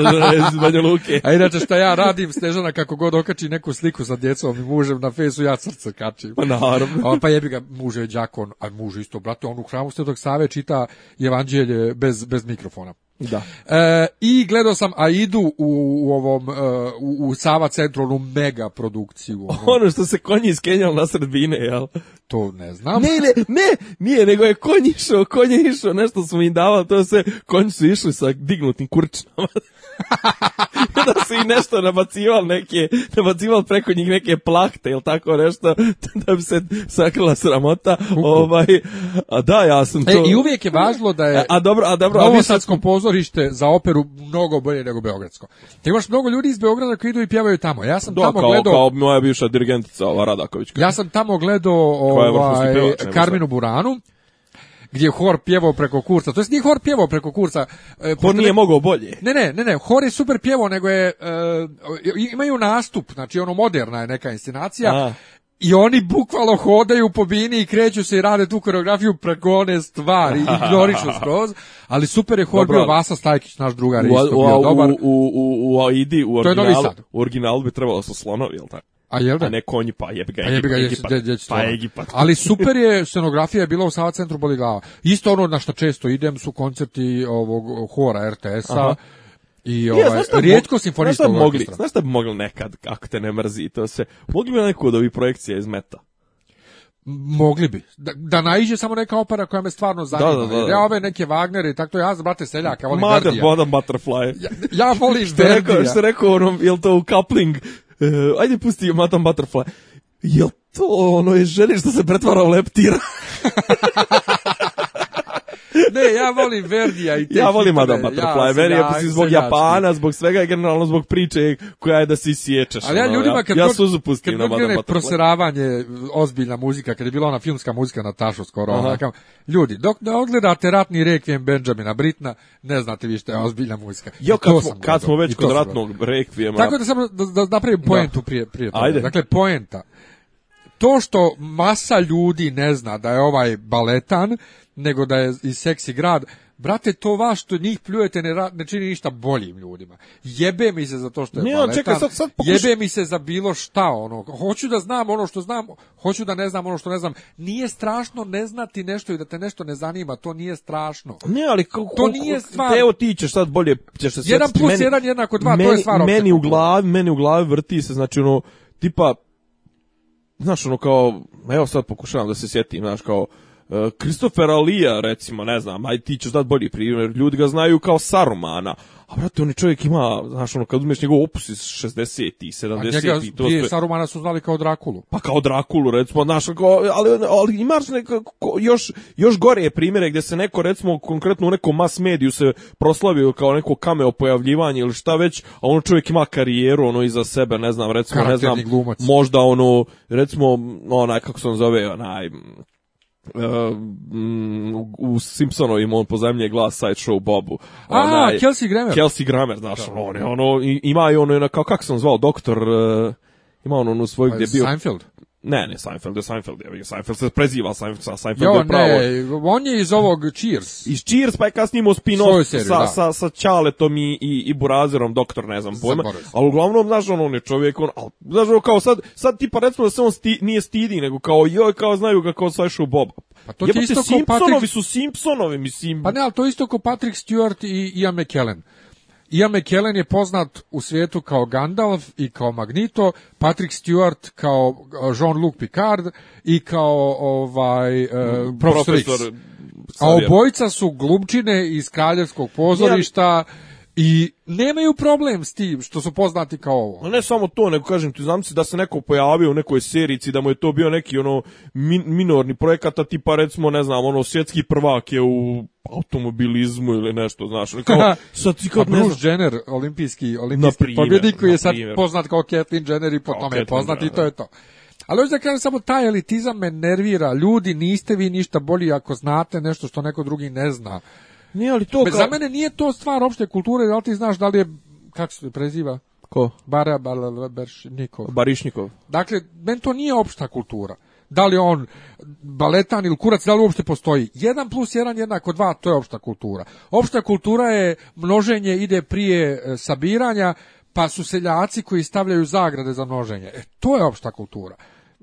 Banja Luke. A inače šta ja radim, Snežana kako god okači neku sliku sa djecom i mužem na fesu, ja srce kačim. Pa naravno. A, pa jebi ga, muže je džakon, a muže isto, brate, on u hramu Svetog Save čita evanđelje bez, bez mikrofona. Da. E, I gledao sam Aidu u, u ovom e, u, u Sava centralnu mega produkciju. Ono. ono što se konji iskenjalo na sredbine, jel? To ne znam. Ne, ne, ne, nije, nego je konj išao, konj išao, nešto smo im davali, to se konji su išli sa dignutim kurčnama. <laughs> da su i nešto nabacival neke, nabacival preko njih neke plahte ili tako nešto, <laughs> da bi se sakrila sramota. Ovaj, a da, ja sam e, to... E, I uvijek je važno da je... A, dobro, a dobro... Na ovom sadskom pozoru pozorište za operu mnogo bolje nego beogradsko. Te imaš mnogo ljudi iz Beograda koji idu i pjevaju tamo. Ja sam Do, tamo kao, gledao kao moja bivša dirigentica Ova Radaković. Ja sam tamo gledao ovaj Karminu Buranu gdje je hor pjevao preko kurca. To jest nije hor pjevao preko kurca. E, hor nije mogao bolje. Ne, ne, ne, ne, hor je super pjevao, nego je e, imaju nastup, znači ono moderna je neka inscenacija i oni bukvalo hodaju po bini i kreću se i rade tu koreografiju, pregone stvari, <laughs> ignorišu skroz, ali super je hor bio Vasa Stajkić, naš drugar, isto bio dobar. U, u, u, u Aidi, u originalu, u originalu bi trebalo su slonovi, jel tako? A jel da? A ne konji, pa jebi ga, pa Egipat, pa Egipat. Ali <laughs> super je, scenografija je bila u Sava centru boligava Isto ono na što često idem su koncerti ovog hora RTS-a, i ovaj, ja, rijetko simfonijskog znaš mogli, šta bi mogli nekad, ako te ne mrzi to se Mogli bi neku od ovih projekcija iz meta? Mogli bi. Da, da naiđe samo neka opera koja me stvarno zanima. Ja ove neke Wagnere i tako ja brate, seljaka, volim Mother, Verdija. Mother, Butterfly. Ja, ja volim što Verdija. Rekao, što rekao onom, to u coupling? Uh, ajde pusti Madame Butterfly. Jel to ono je želiš što se pretvara u leptira? <laughs> Ne, ja volim Verdija i te Ja volim Madame Butterfly. Ja, zbog Japana, zbog svega i generalno zbog priče koja je da se isječeš. Ali ja ono, ljudima kad ja, kad proseravanje e, ozbiljna muzika, kad je bila ona filmska muzika na Tašu skoro, ona, ljudi, dok ne odgledate ratni rekvijem Benjamina Britna, ne znate vi što je ozbiljna muzika. Jo, kad, smo, kad smo već kod ratnog rekvijema. Tako da samo da, da napravim poentu prije, prije Ajde. Dakle, poenta to što masa ljudi ne zna da je ovaj baletan, nego da je i seksi grad, brate, to vaš što njih pljujete ne, čini ništa boljim ljudima. Jebe mi se za to što je baletan. čekaj, sad, jebe mi se za bilo šta, ono, hoću da znam ono što znam, hoću da ne znam ono što ne znam. Nije strašno ne znati nešto i da te nešto ne zanima, to nije strašno. Ne, ali to nije stvar. Evo ti ćeš sad bolje, ćeš se Jedan plus meni, jedan jednako dva, meni, to je stvar. Meni u glavi, meni u glavi vrti se, znači ono, tipa, znaš, ono kao, evo sad pokušavam da se sjetim, znaš, kao, Kristofera e, Lija, recimo, ne znam, aj ti ćeš dat bolji primjer, ljudi ga znaju kao Sarumana, a brate, on čovjek ima, znaš, ono, kad uzmeš njegov opus iz 60 i 70 i... to Sarumana su znali kao Drakulu. Pa kao Drakulu, recimo, znaš, ali, ali imaš nekako, još, još gore je primjere gdje se neko, recimo, konkretno u nekom mas mediju se proslavio kao neko kameo pojavljivanje ili šta već, a ono čovjek ima karijeru, ono, iza sebe, ne znam, recimo, ne znam, možda, ono, recimo, onaj, kako se on zove, onaj, E, mm, u Simpsonovim on pozajmlje glas Sideshow Bobu. A, Ona, Kelsey Grammer. Kelsey Grammer, znaš, da. on je ono, ima i ono, kao, kako sam zvao, doktor... Uh, ima on u svoj pa gdje bio... Seinfeld? Ne, ne, Seinfeld je Seinfeld, je, Seinfeld se preziva, Seinfeld, Seinfeld jo, je pravo. ne, on je iz ovog Cheers. Iz Cheers, pa je kasnije imao spin-off sa, da. sa, sa Čaletom i, i, i Burazerom, doktor, ne znam pojma. Ali uglavnom, znaš, on, on je čovjek, on, al, znaš, on kao sad, sad tipa recimo da se on sti, nije stidi, nego kao, joj, kao znaju ga kao saišu Boba. Pa to je isto Simpsonovi Patrick... su Simpsonovi, mislim. Pa ne, ali to isto kao Patrick Stewart i Ian McKellen. Ian McKellen je poznat u svijetu kao Gandalf i kao Magneto, Patrick Stewart kao eh, Jean-Luc Picard i kao ovaj eh, mm, profesor, A obojica su glumčine iz kraljevskog pozorišta. I nemaju problem s tim što su poznati kao ovo. No ne samo to, nego kažem ti, znam da se neko pojavio u nekoj serici, da mu je to bio neki ono minorni projekata tipa recimo, ne znam, ono svjetski prvak je u automobilizmu ili nešto, znaš. Ono, kao, <laughs> sad ti kao, pa Bruce Jenner, olimpijski, olimpijski pobjednik koji je sad poznat kao Kathleen Jenner i po tome je poznat i to je to. Ali hoću da kažem samo taj elitizam me nervira. Ljudi, niste vi ništa bolji ako znate nešto što neko drugi ne zna. Nije li to Za mene nije to stvar opšte kulture, ali ti znaš da li je, kako se preziva? Ko? Bara, Barišnikov. Dakle, meni to nije opšta kultura. Da li on baletan ili kurac, da li uopšte postoji? Jedan plus jedan jednako dva, to je opšta kultura. Opšta kultura je množenje ide prije e, sabiranja, pa su seljaci koji stavljaju zagrade za množenje. E, to je opšta kultura.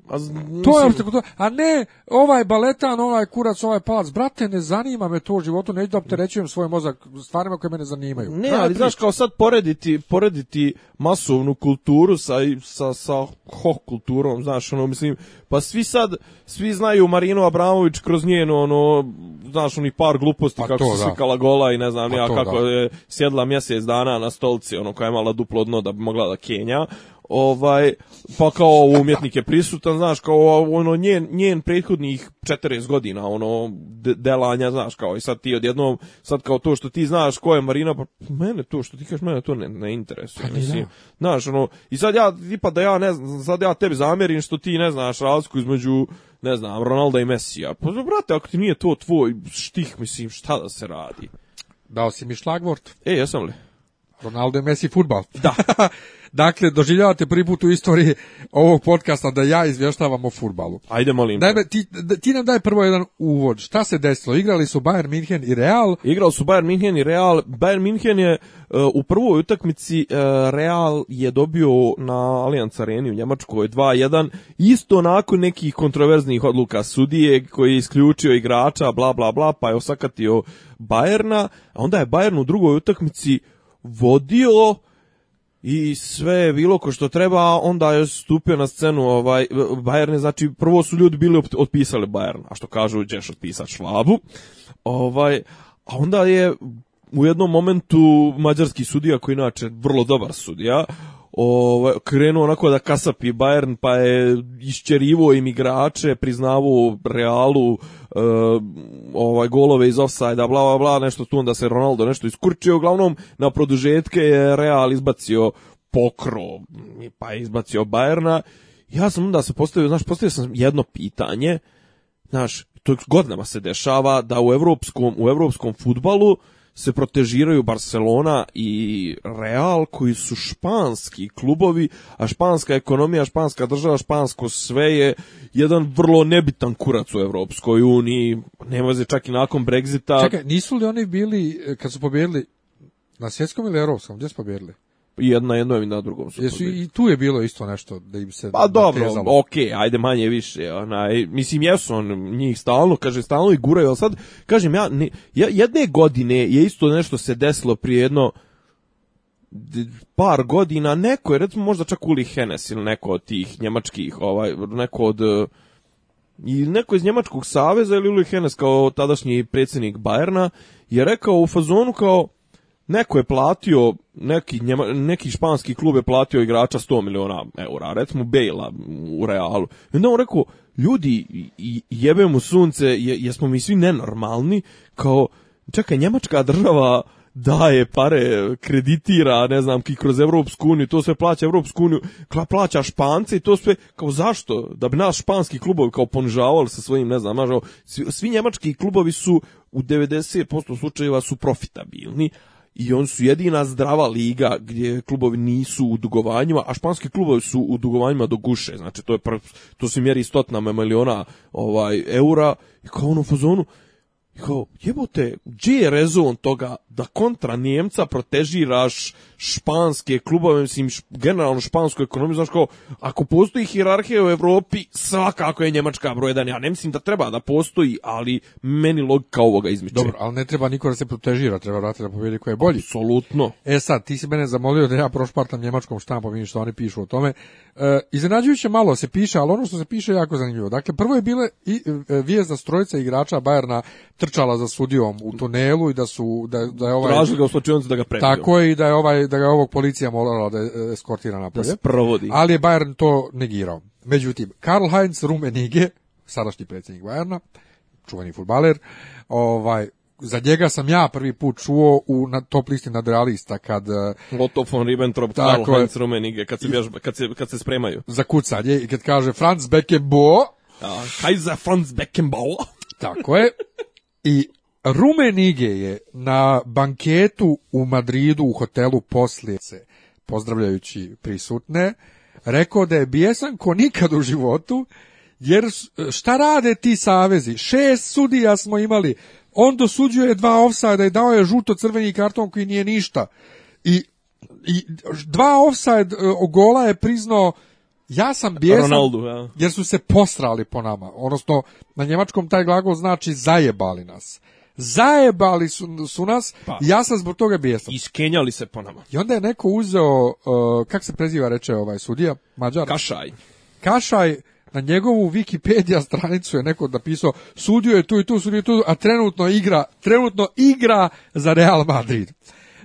A, To je ono a ne ovaj baletan, ovaj kurac, ovaj palac. Brate, ne zanima me to u životu, neću da opterećujem svoj mozak stvarima koje me ne zanimaju. Ne, ali znaš kao sad porediti, porediti masovnu kulturu sa, sa, sa ho kulturom, znaš, ono, mislim, pa svi sad, svi znaju Marinu Abramović kroz njeno, ono, znaš, onih par gluposti pa kako to, se da. gola i ne znam, pa ja kako da. je sjedla mjesec dana na stolci, ono, koja je imala duplo dno da bi mogla da kenja, ovaj pa kao umjetnik je prisutan znaš kao ono njen njen prethodnih 40 godina ono delanja znaš kao i sad ti odjednom sad kao to što ti znaš ko je Marina pa mene to što ti kažeš mene to ne ne interesuje pa, mislim znaš ono i sad ja tipa da ja ne znam sad ja tebi zamjerim što ti ne znaš razliku između ne znam Ronalda i Mesija pa brate ako ti nije to tvoj štih mislim šta da se radi Dao si mi šlagvort. E, jesam li? Ronaldo i Messi futbal. Da. <laughs> Dakle, doživljavate prvi put u istoriji ovog podcasta da ja izvještavam o furbalu. Ajde, molim. Daj, ti, ti nam daj prvo jedan uvod. Šta se desilo? Igrali su Bayern Minhen i Real? Igrali su Bayern Minhen i Real. Bayern Minhen je eh, u prvoj utakmici eh, Real je dobio na Allianz Areni u Njemačkoj 2-1. Isto nakon nekih kontroverznih odluka sudije koji je isključio igrača, bla, bla, bla, pa je osakatio Bayerna. A onda je Bayern u drugoj utakmici vodio i sve je bilo ko što treba, onda je stupio na scenu ovaj, Bayern, znači prvo su ljudi bili otpisali Bayern, a što kažu ćeš otpisat švabu, ovaj, a onda je u jednom momentu mađarski sudija, koji inače vrlo dobar sudija, ovaj, krenuo onako da kasapi Bayern, pa je išćerivo im igrače, priznavao Realu e, ovaj, golove iz ofsaida, bla, bla, bla, nešto tu onda se Ronaldo nešto iskurčio, uglavnom na produžetke je Real izbacio pokro, pa je izbacio Bayerna, ja sam onda se postavio, znaš, postavio sam jedno pitanje, znaš, to godinama se dešava da u evropskom, u evropskom futbalu se protežiraju Barcelona i Real koji su španski klubovi, a španska ekonomija, španska država, špansko sve je jedan vrlo nebitan kurac u Evropskoj uniji, nema veze čak i nakon Brexita. Čekaj, nisu li oni bili, eh, kad su pobjedili, na svjetskom ili europskom, gdje su pobjedili? jedna jedno i na drugom su. i tu je bilo isto nešto da im se Pa dobro, okej, okay, ajde manje više, onaj mislim jesu on njih stalno kaže stalno i guraju, al sad kažem ja, ne, jedne godine je isto nešto se desilo prije jedno par godina neko je recimo možda čak Uli Henes ili neko od tih njemačkih ovaj neko od i neko iz njemačkog saveza ili Uli Henes kao tadašnji predsjednik Bajerna je rekao u fazonu kao neko je platio, neki, njema, neki španski klub je platio igrača 100 miliona eura, recimo bela u Realu. I onda on rekao, ljudi, jebe mu sunce, jesmo mi svi nenormalni, kao, čekaj, njemačka država daje pare, kreditira, ne znam, ki kroz Evropsku uniju, to sve plaća Evropsku uniju, plaća Špance i to sve, kao zašto? Da bi nas španski klubovi kao ponižavali sa svojim, ne znam, ono, svi, svi njemački klubovi su u 90% slučajeva su profitabilni, i on su jedina zdrava liga gdje klubovi nisu u dugovanjima, a španski klubovi su u dugovanjima do guše. Znači to je to se mjeri stotinama miliona ovaj eura i kao ono fazonu jebote, gdje je rezon toga da kontra Njemca protežiraš španske klubove, mislim, generalno špansku ekonomiju, znaš kao, ako postoji hirarhija u Evropi, svakako je Njemačka broj jedan. Ja ne mislim da treba da postoji, ali meni logika ovoga izmiče. Dobro, ali ne treba niko da se protežira, treba vrati da pobedi koje je bolji. Absolutno. E sad, ti si mene zamolio da ja prošpartam njemačkom štampom, i što oni pišu o tome. E, iznenađujuće malo se piše, ali ono što se piše je jako zanimljivo. Dakle, prvo je bile i, e, e da strojica igrača Bajerna trčala za sudijom u tunelu i da su, da da je ovaj razlog da ga Tako je i da je ovaj da ga ovog policija morala da je eskortira napolje. Da Ali je Bayern to negirao. Međutim, Karl Heinz Rummenigge, sadašnji predsjednik Bayerna, čuveni fudbaler, ovaj za njega sam ja prvi put čuo u na top listi nadrealista kad eh, Otto von Ribbentrop, Karl Heinz Rummenigge kad se vježba, kad se spremaju. Za kucanje i kad kaže Franz Beckenbauer, Kaiser Franz Beckenbauer. Tako je. I Rumenige je na banketu u Madridu u hotelu Poslice, pozdravljajući prisutne, rekao da je bijesan ko nikad u životu, jer šta rade ti savezi? Šest sudija smo imali, on dosuđuje dva ofsajda i dao je žuto-crveni karton koji nije ništa. I, i dva ofsajd e, gola je priznao ja sam bijesan jer su se posrali po nama. Odnosno, na njemačkom taj glagol znači zajebali nas zajebali su, su nas, pa. ja sam zbog toga bijesan. Iskenjali se po nama. I onda je neko uzeo, uh, kak se preziva reče ovaj sudija, Mađar? Kašaj. Kašaj, na njegovu Wikipedia stranicu je neko napisao sudio je tu i tu, sudio tu, a trenutno igra, trenutno igra za Real Madrid.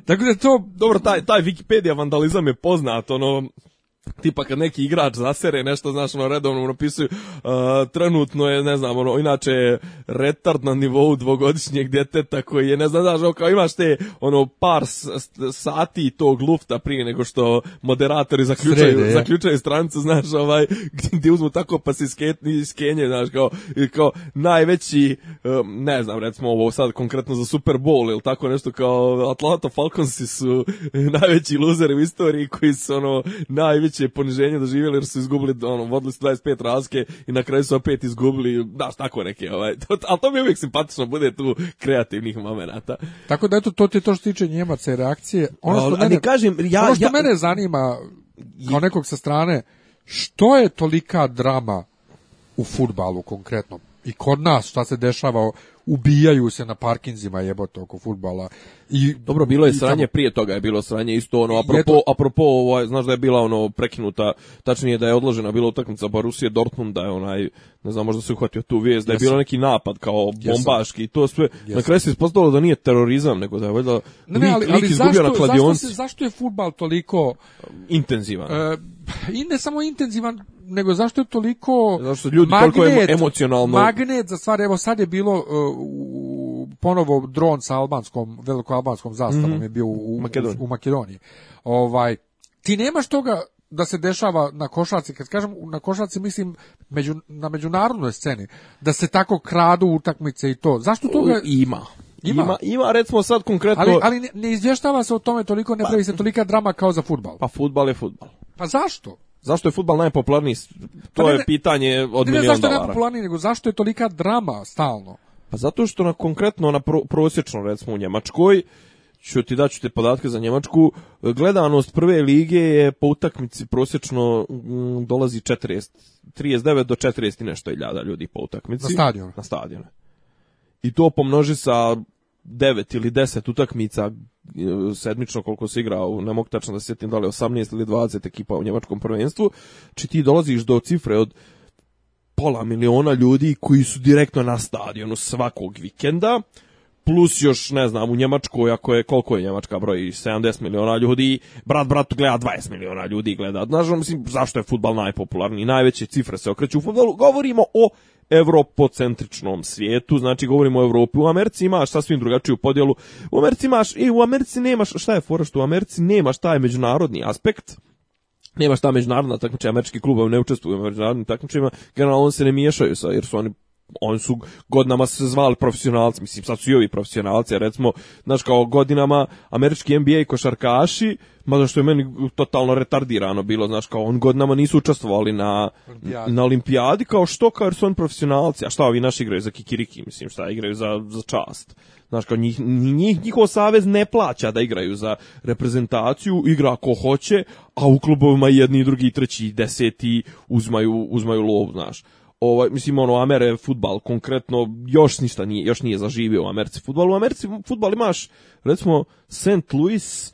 Tako to... Dobro, taj, taj Wikipedia vandalizam je poznat, ono, tipa kad neki igrač zasere nešto, znaš, ono, redovno napisuju, uh, trenutno je, ne znam, ono, inače je retard na nivou dvogodišnjeg djeteta koji je, ne znam, znaš, ono, kao imaš te, ono, par sati tog lufta prije nego što moderatori zaključaju, Srede, zaključaju strancu, znaš, ovaj, <laughs> gdje uzmu tako pa se skenje znaš, kao, kao najveći, um, ne znam, recimo ovo sad konkretno za Super Bowl ili tako nešto kao Atlanta Falconsi su <laughs> najveći luzeri u istoriji koji su, ono, najveći najveće poniženje doživjeli jer su izgubili, ono, vodili su 25 razke i na kraju su opet izgubili, da, tako neke, ovaj, <laughs> to, ali to mi je uvijek simpatično, bude tu kreativnih momenata. Tako da, eto, to ti to što tiče Njemaca i reakcije. Ono što, mene, ali kažem, ja, ono što mene zanima, kao nekog sa strane, što je tolika drama u futbalu konkretno? I kod nas šta se dešava ubijaju se na parkinzima jebote oko fudbala. I dobro bilo je sranje prije toga je bilo sranje isto ono apropo apropo ovaj znaš da je bila ono prekinuta tačnije da je odložena bila utakmica Borusije Dortmund da je onaj ne znam možda se uhvatio tu vijest da je bilo neki napad kao bombaški to sve na kraju se ispostavilo da nije terorizam nego da je valjda ne, ne, ali, lik, zašto, se, zašto je fudbal toliko um, intenzivan? E, I ne samo intenzivan nego zašto je toliko zašto ljudi toliko emocionalno magnet za stvar evo sad je bilo e, ponovo dron sa albanskom, velikoalbanskom zastavom mhm. je bio u, Makedoniji. U, Makedoniji. Ovaj, ti nemaš toga da se dešava na košarci, kad kažem na košarci mislim među, na međunarodnoj sceni, da se tako kradu utakmice i to. Zašto toga... Ima. Ima. ima. ima, recimo sad konkretno... Ali, ali ne, izvještava se o tome toliko, ne pa- pravi se tolika drama kao za futbal. Pa futbal je futbal. Pa zašto? Zašto je futbal najpopularniji? Pa to je pitanje od ne, ne, zašto je najpopularniji, nego zašto je tolika drama stalno? Pa zato što na konkretno na pro, prosječno recimo u Njemačkoj ću ti daću te podatke za Njemačku, gledanost prve lige je po utakmici prosječno mm, dolazi 40, 39 do 40 nešto iljada ljudi po utakmici. Na stadionu. Na stadion. I to pomnoži sa 9 ili 10 utakmica e, sedmično koliko se igra, ne mogu tačno da se sjetim da li 18 ili 20 ekipa u njemačkom prvenstvu, či ti dolaziš do cifre od pola miliona ljudi koji su direktno na stadionu svakog vikenda, plus još, ne znam, u Njemačkoj, ako je, koliko je Njemačka broj, 70 miliona ljudi, brat brat, gleda 20 miliona ljudi gleda. Znaš, ono, mislim, zašto je futbal najpopularniji, najveće cifre se okreću u futbalu, govorimo o evropocentričnom svijetu, znači govorimo o Evropi, u Americi imaš sasvim drugačiju podjelu, u Americi imaš, i u Americi nemaš, šta je fora u Americi nemaš taj međunarodni aspekt, nema šta međunarodna takmičenja, američki klubovi ne učestvuju u međunarodnim takmičenjima, generalno oni se ne miješaju sa, jer su oni oni su godinama se zvali profesionalci, mislim sad su i ovi profesionalci, recimo, znaš kao godinama američki NBA košarkaši mada što je meni totalno retardirano bilo, znaš, kao on godinama nisu učestvovali na olimpijadi. na olimpijadi, kao što, kao jer su on profesionalci, a šta ovi naši igraju za kikiriki, mislim, šta igraju za, za čast. Znaš, kao njih, njih, njihov savez ne plaća da igraju za reprezentaciju, igra ko hoće, a u klubovima jedni, drugi, treći, deseti uzmaju, uzmaju lov, znaš ovaj mislim ono Amere fudbal konkretno još ništa nije još nije zaživio u Americi fudbal u Americi fudbal imaš recimo St. Louis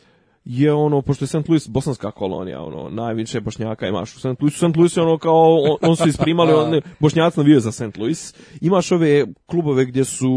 je ono, pošto je St. Louis bosanska kolonija, ono, najviše bošnjaka imaš u St. Louisu St. Louis je ono kao, <laughs> on, su isprimali, on, na navio za St. Louis. Imaš ove klubove gdje su,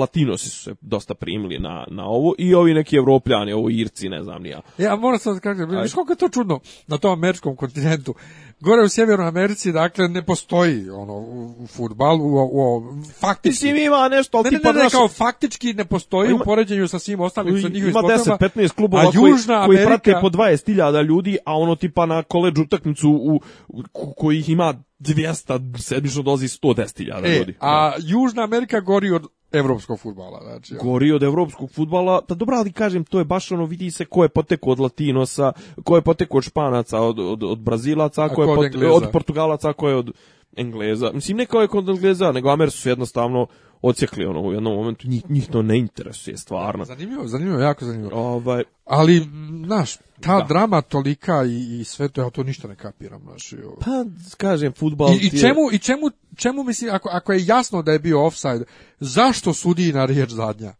latinosi su se dosta primili na, na ovo i ovi neki evropljani, ovo Irci, ne znam nija. Ja moram sad kako, viš koliko je to čudno na tom američkom kontinentu gore u Sjevernoj Americi, dakle, ne postoji ono, u, u futbalu, u, u, faktički. ima nešto, ali ne, ne, ne, ne, kao faktički ne postoji ima, u poređenju sa svim ostalim sa njihovim Ima 10-15 klubova koji, koji prate po 20.000 ljudi, a ono tipa na koleđu, utakmicu u, u, kojih ima 200, sedmično dozi 110.000 e, ljudi. A Južna Amerika gori od evropskog futbala. Znači, ja. Gori od evropskog futbala, da pa dobro, ali kažem, to je baš ono, vidi se ko je poteko od Latinosa, ko je poteko od Španaca, od, od, Brazilaca, ko, je od, od Portugalaca, ko je od Engleza. Mislim, ne kao je kod Engleza, nego Amer su jednostavno odsjekli ono u jednom momentu njih, to ne interesuje stvarno. Zanimljivo, zanimljivo, jako zanimljivo. Ovaj ali znaš, ta drama tolika i, i sve to ja to ništa ne kapiram, znači Pa kažem fudbal I, i čemu i čemu čemu mislim ako ako je jasno da je bio offside, zašto sudi na riječ zadnja?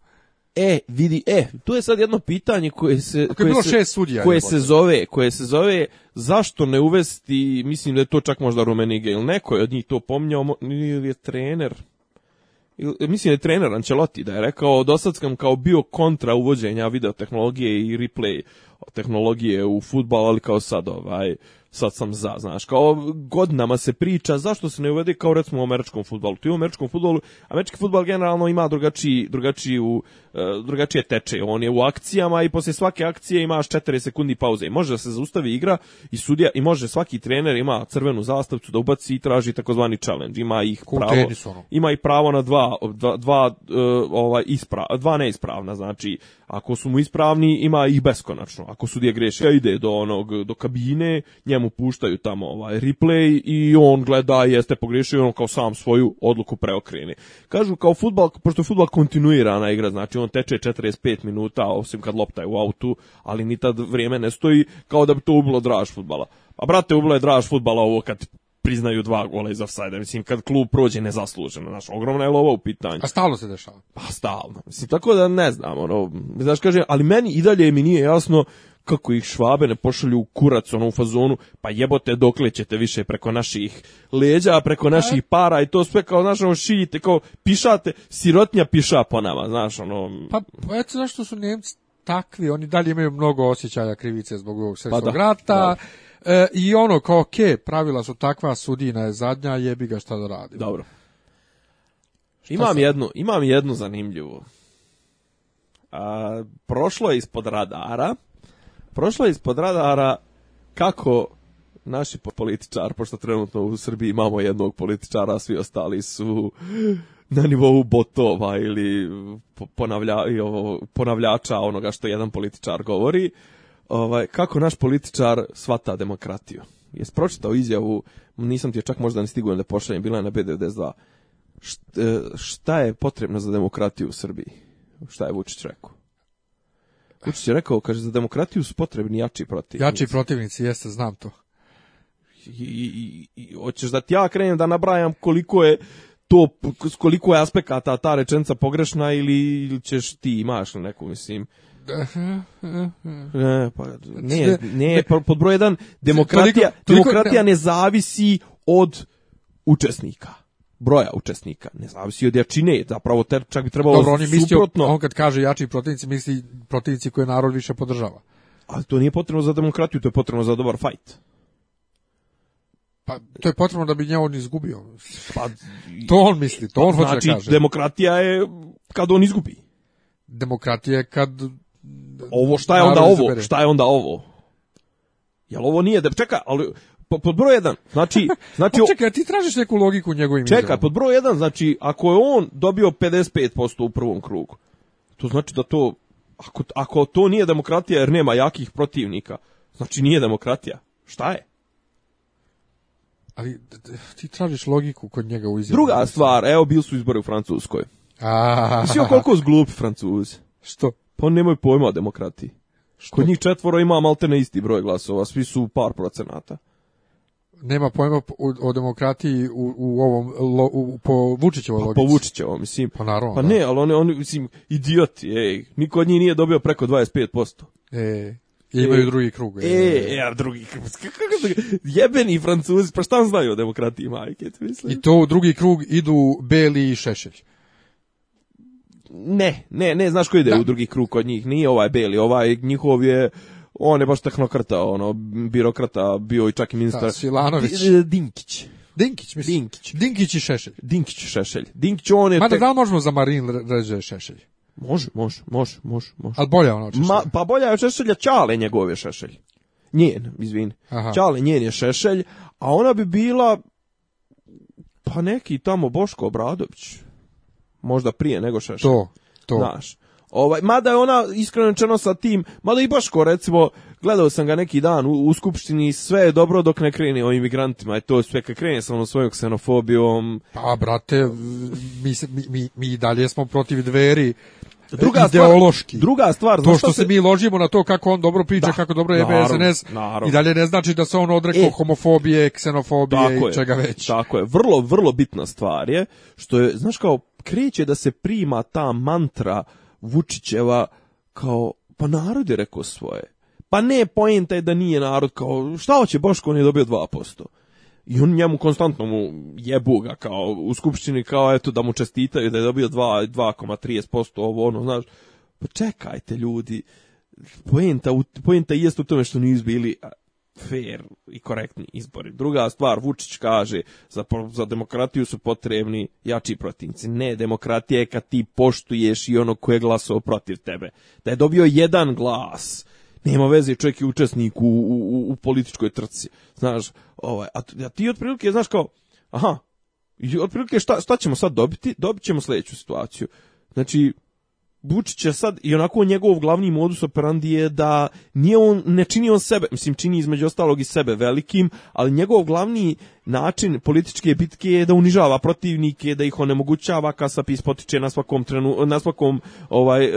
E, vidi, e, tu je sad jedno pitanje koje se koje se, koje se zove, koje se zove zašto ne uvesti, mislim da je to čak možda Rumenige ili neko je od njih to pomnjao ili je trener, E, mislim je trener Ancelotti da je rekao, do kao bio kontra uvođenja videotehnologije i replay tehnologije u futbal, ali kao sad ovaj, sad sam za, znaš, kao godinama se priča, zašto se ne uvede kao recimo u američkom futbolu. u američkom futbolu, američki futbol generalno ima drugačiji, drugačiju, e, drugačije teče. On je u akcijama i poslije svake akcije imaš 4 sekundi pauze i može da se zaustavi igra i sudija i može svaki trener ima crvenu zastavcu da ubaci i traži takozvani challenge. Ima ih pravo, ono? ima i pravo na dva, dva, dva, e, ovaj, ispra, dva neispravna, znači ako su mu ispravni, ima ih beskonačno. Ako sudija greši, ide do onog do kabine, njemu puštaju tamo ovaj replay i on gleda jeste pogrešio on kao sam svoju odluku preokrene. Kažu kao futbal, pošto je futbal kontinuirana igra, znači on teče 45 minuta, osim kad lopta je u autu, ali ni tad vrijeme ne stoji, kao da bi to ubilo draž futbala. A pa, brate, ubilo je draž futbala ovo kad priznaju dva gola iz offside-a, Mislim, kad klub prođe nezasluženo, znaš, ogromna je lova u pitanju. A stalno se dešava? Pa stalno. Mislim, tako da ne znam, ono, znaš, kažem, ali meni i dalje mi nije jasno kako ih švabe ne pošalju u kurac ono u fazonu, pa jebote dokle ćete više preko naših leđa, preko naših para i to sve kao, znaš, ono, šiljite, kao pišate, sirotnja piša po nama, znaš, ono... Pa, pa eto, zašto su Njemci takvi, oni dalje imaju mnogo osjećaja krivice zbog ovog pa rata, E, I ono, kao, ok, pravila su takva, sudina je zadnja, jebi ga šta da radi. Dobro. imam, jednu, imam jednu zanimljivu. A, prošlo je ispod radara, prošlo je ispod radara kako naši političar, pošto trenutno u Srbiji imamo jednog političara, svi ostali su na nivou botova ili ponavlja, ponavljača onoga što jedan političar govori ovaj, kako naš političar svata demokratiju. Jes pročitao izjavu, nisam ti je čak možda ni stigao da pošaljem, bila je na B92. E, šta je potrebno za demokratiju u Srbiji? Šta je Vučić rekao? Vučić je rekao, kaže, za demokratiju su potrebni jači protivnici. Jači protivnici, jeste, znam to. I, i, hoćeš da ti ja krenem da nabrajam koliko je to, koliko je aspekata ta rečenica pogrešna ili, ili ćeš ti imaš neku, mislim, ne, ne, ne, pod broj jedan, znači, demokratija, demokratija ne zavisi od učesnika broja učesnika, ne zavisi od jačine, zapravo te čak bi trebalo Dobro, on suprotno. On kad kaže jači protivnici, misli protivnici koje narod više podržava. Ali to nije potrebno za demokratiju, to je potrebno za dobar fajt. Pa to je potrebno da bi njega on izgubio. Pa, to on misli, to on hoće da znači, kaže. Znači, demokratija je kad on izgubi. Demokratija je kad ovo šta je onda ovo? Šta je onda ovo? Jel ovo nije da čeka, ali pod broj 1. Znači, <laughs> znači pa čekaj, ti tražiš neku logiku u njegovim Čekaj, pod broj 1, znači ako je on dobio 55% u prvom krugu. To znači da to ako, ako to nije demokratija jer nema jakih protivnika, znači nije demokratija. Šta je? Ali ti tražiš logiku kod njega u izjavama. Druga stvar, evo bili su izbori u Francuskoj. A. Mislim koliko zglup Francuzi. Što? Pa nemaju pojma o demokratiji. Što? Kod njih četvoro ima maltene isti broj glasova, svi su par procenata. Nema pojma o, demokratiji u, u ovom po Vučićevoj logici. Pa, po Vučićevoj, mislim. Pa naravno. Pa ne, ali oni oni mislim idioti, ej, niko od njih nije dobio preko 25%. Ej, imaju e, drugi krug. E, e. drugi krug. <laughs> Jebeni Francuzi, pa šta znaju o demokratiji, majke, misliš? I to u drugi krug idu Beli i Šešelj ne, ne, ne, znaš ko ide da. u drugi krug kod njih, nije ovaj beli, ovaj njihov je on je baš tehnokrata, ono, birokrata, bio i čak i ministar. Da, Silanović. E, Dinkić. Dinkić, mislim. Dinkić. Dinkić i Šešelj. Dinkić i Šešelj. Dinkić, on je... Ma te... da li možemo za Marin reže Šešelj? Može, može, može, može. može. Ali bolje ona Ma, pa bolja je Šešelja Čale njegove Šešelj. Njen, izvini. Aha. Čale njen je Šešelj, a ona bi bila... Pa neki tamo Boško Obradović možda prije nego Šešelj. To, to. Znaš. Ovaj, mada je ona iskreno sa tim, mada i baš ko recimo, gledao sam ga neki dan u, u skupštini, sve je dobro dok ne krene o imigrantima, i to sve kad krene sa onom svojom ksenofobijom. Pa brate, mi, mi, mi, dalje smo protiv dveri, e, druga ideološki. Stvar, druga stvar, to što se... mi ložimo na to kako on dobro priča, kako dobro je SNS i dalje ne znači da se on odrekao e, homofobije, ksenofobije i čega je, već. Tako je, vrlo vrlo bitna stvar je što je znaš kao kreće da se prima ta mantra Vučićeva kao, pa narod je rekao svoje. Pa ne, poenta je da nije narod kao, šta hoće Boško, on je dobio 2%. I on njemu konstantno mu jebu ga kao u skupštini kao eto da mu čestitaju da je dobio 2,30% ovo ono znaš. Pa čekajte ljudi, poenta, poenta jest u tome što nisu bili fair i korektni izbori. Druga stvar, Vučić kaže, za, za demokratiju su potrebni jači protivnici. Ne, demokratija je kad ti poštuješ i ono koje je glasao protiv tebe. Da je dobio jedan glas, nema veze, čovjek je učesnik u, u, u političkoj trci. Znaš, ovaj, a, ti otprilike, znaš kao, aha, i otprilike šta, šta ćemo sad dobiti? Dobit ćemo sljedeću situaciju. Znači, Bučić je sad i onako njegov glavni modus operandi je da nije on ne čini on sebe, mislim čini između ostalog i sebe velikim, ali njegov glavni način političke bitke je da unižava protivnike, da ih onemogućava, kasapis potiče na svakom trenu, na svakom ovaj e,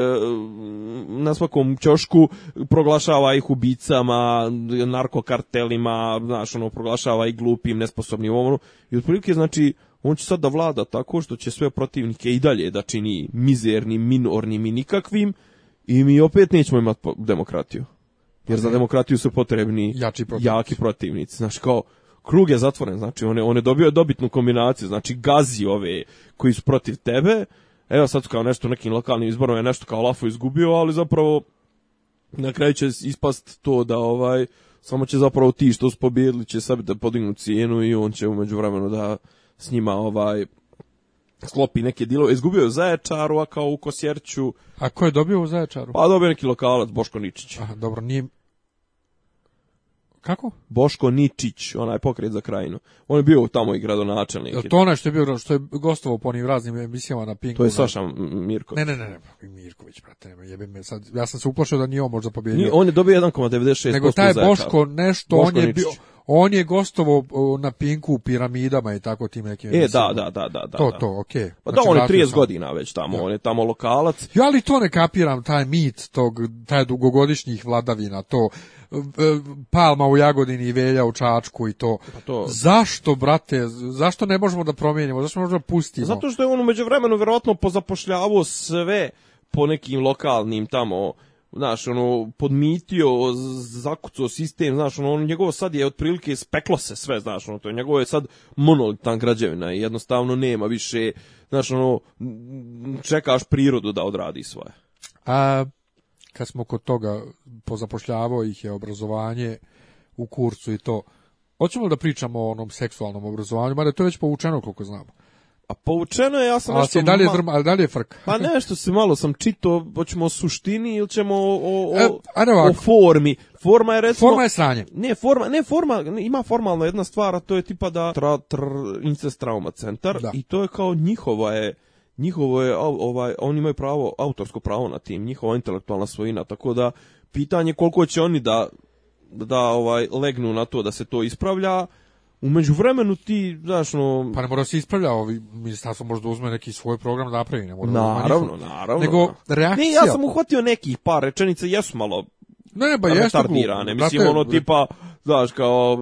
na svakom ćošku, proglašava ih ubicama, narkokartelima, znaš, ono proglašava i glupim, nesposobnim, ono. I otprilike znači on će sad da vlada tako što će sve protivnike i dalje da čini mizernim, minornim i nikakvim i mi opet nećemo imati demokratiju. Jer za demokratiju su potrebni jači protivnici. jaki protivnici. Znači, kao, krug je zatvoren, znači on je, je dobio dobitnu kombinaciju, znači gazi ove koji su protiv tebe, evo sad kao nešto nekim lokalnim izborom je nešto kao lafo izgubio, ali zapravo na kraju će ispast to da ovaj samo će zapravo ti što su pobjedili će sebi da podignu cijenu i on će umeđu vremenu da s njima ovaj sklopi neke dilove. Izgubio je u Zaječaru, a kao u Kosjerću. A ko je dobio u Zaječaru? Pa dobio neki lokalac, Boško Ničić. Aha, dobro, nije... Kako? Boško Ničić, onaj pokret za krajinu. On je bio tamo i gradonačelnik. Jel to onaj što je bio što je gostovao po onim raznim emisijama na Pinku? To je Saša Mirković. Ne, ne, ne, ne, pa Mirković, brate, ne, jebe me sad. Ja sam se uplašio da nije on možda nije on je dobio 1,96%. Nego taj Boško nešto, on je bio on je gostovo na Pinku u piramidama i tako tim nekim. E, da, da, da, da, To, to, okej. Pa da, znači, on je 30 godina već tamo, on je tamo lokalac. Ja ali to ne kapiram, taj mit, tog, taj dugogodišnjih vladavina, to, e, Palma u Jagodini i Velja u Čačku i to. Pa to. Zašto, brate, zašto ne možemo da promijenimo, zašto možemo da pustimo? Zato što je on umeđu vremenu vjerojatno pozapošljavao sve po nekim lokalnim tamo znaš, ono, podmitio, zakucao sistem, znaš, ono, njegovo sad je otprilike speklo se sve, znaš, ono, to je njegovo je sad monolitan građevina i jednostavno nema više, znaš, ono, čekaš prirodu da odradi svoje. A kad smo kod toga pozapošljavao ih je obrazovanje u kurcu i to, hoćemo da pričamo o onom seksualnom obrazovanju, mada je to već povučeno koliko znamo. Povučeno poučeno je, ja sam nešto... A dalje, frk? Pa nešto se malo sam čito, hoćemo o suštini ili ćemo o, o, e, o formi. Forma je recimo... Forma je sranje. Ne, forma, ne, forma, ima formalna jedna stvar, a to je tipa da tra, tr, incest trauma centar da. i to je kao njihova je njihovo je ovaj oni imaju pravo autorsko pravo na tim njihova intelektualna svojina tako da pitanje koliko će oni da da ovaj legnu na to da se to ispravlja Umeđu vremenu ti, znaš, no... Pa ne mora se ispravlja, ovi ministarstvo možda uzme neki svoj program da napravi, ne mora Naravno, naravno. Nego reakcija... Ne, ja sam uhvatio nekih par rečenica, jesu malo ne, ba retardirane. Mislim, ono tipa, znaš, kao,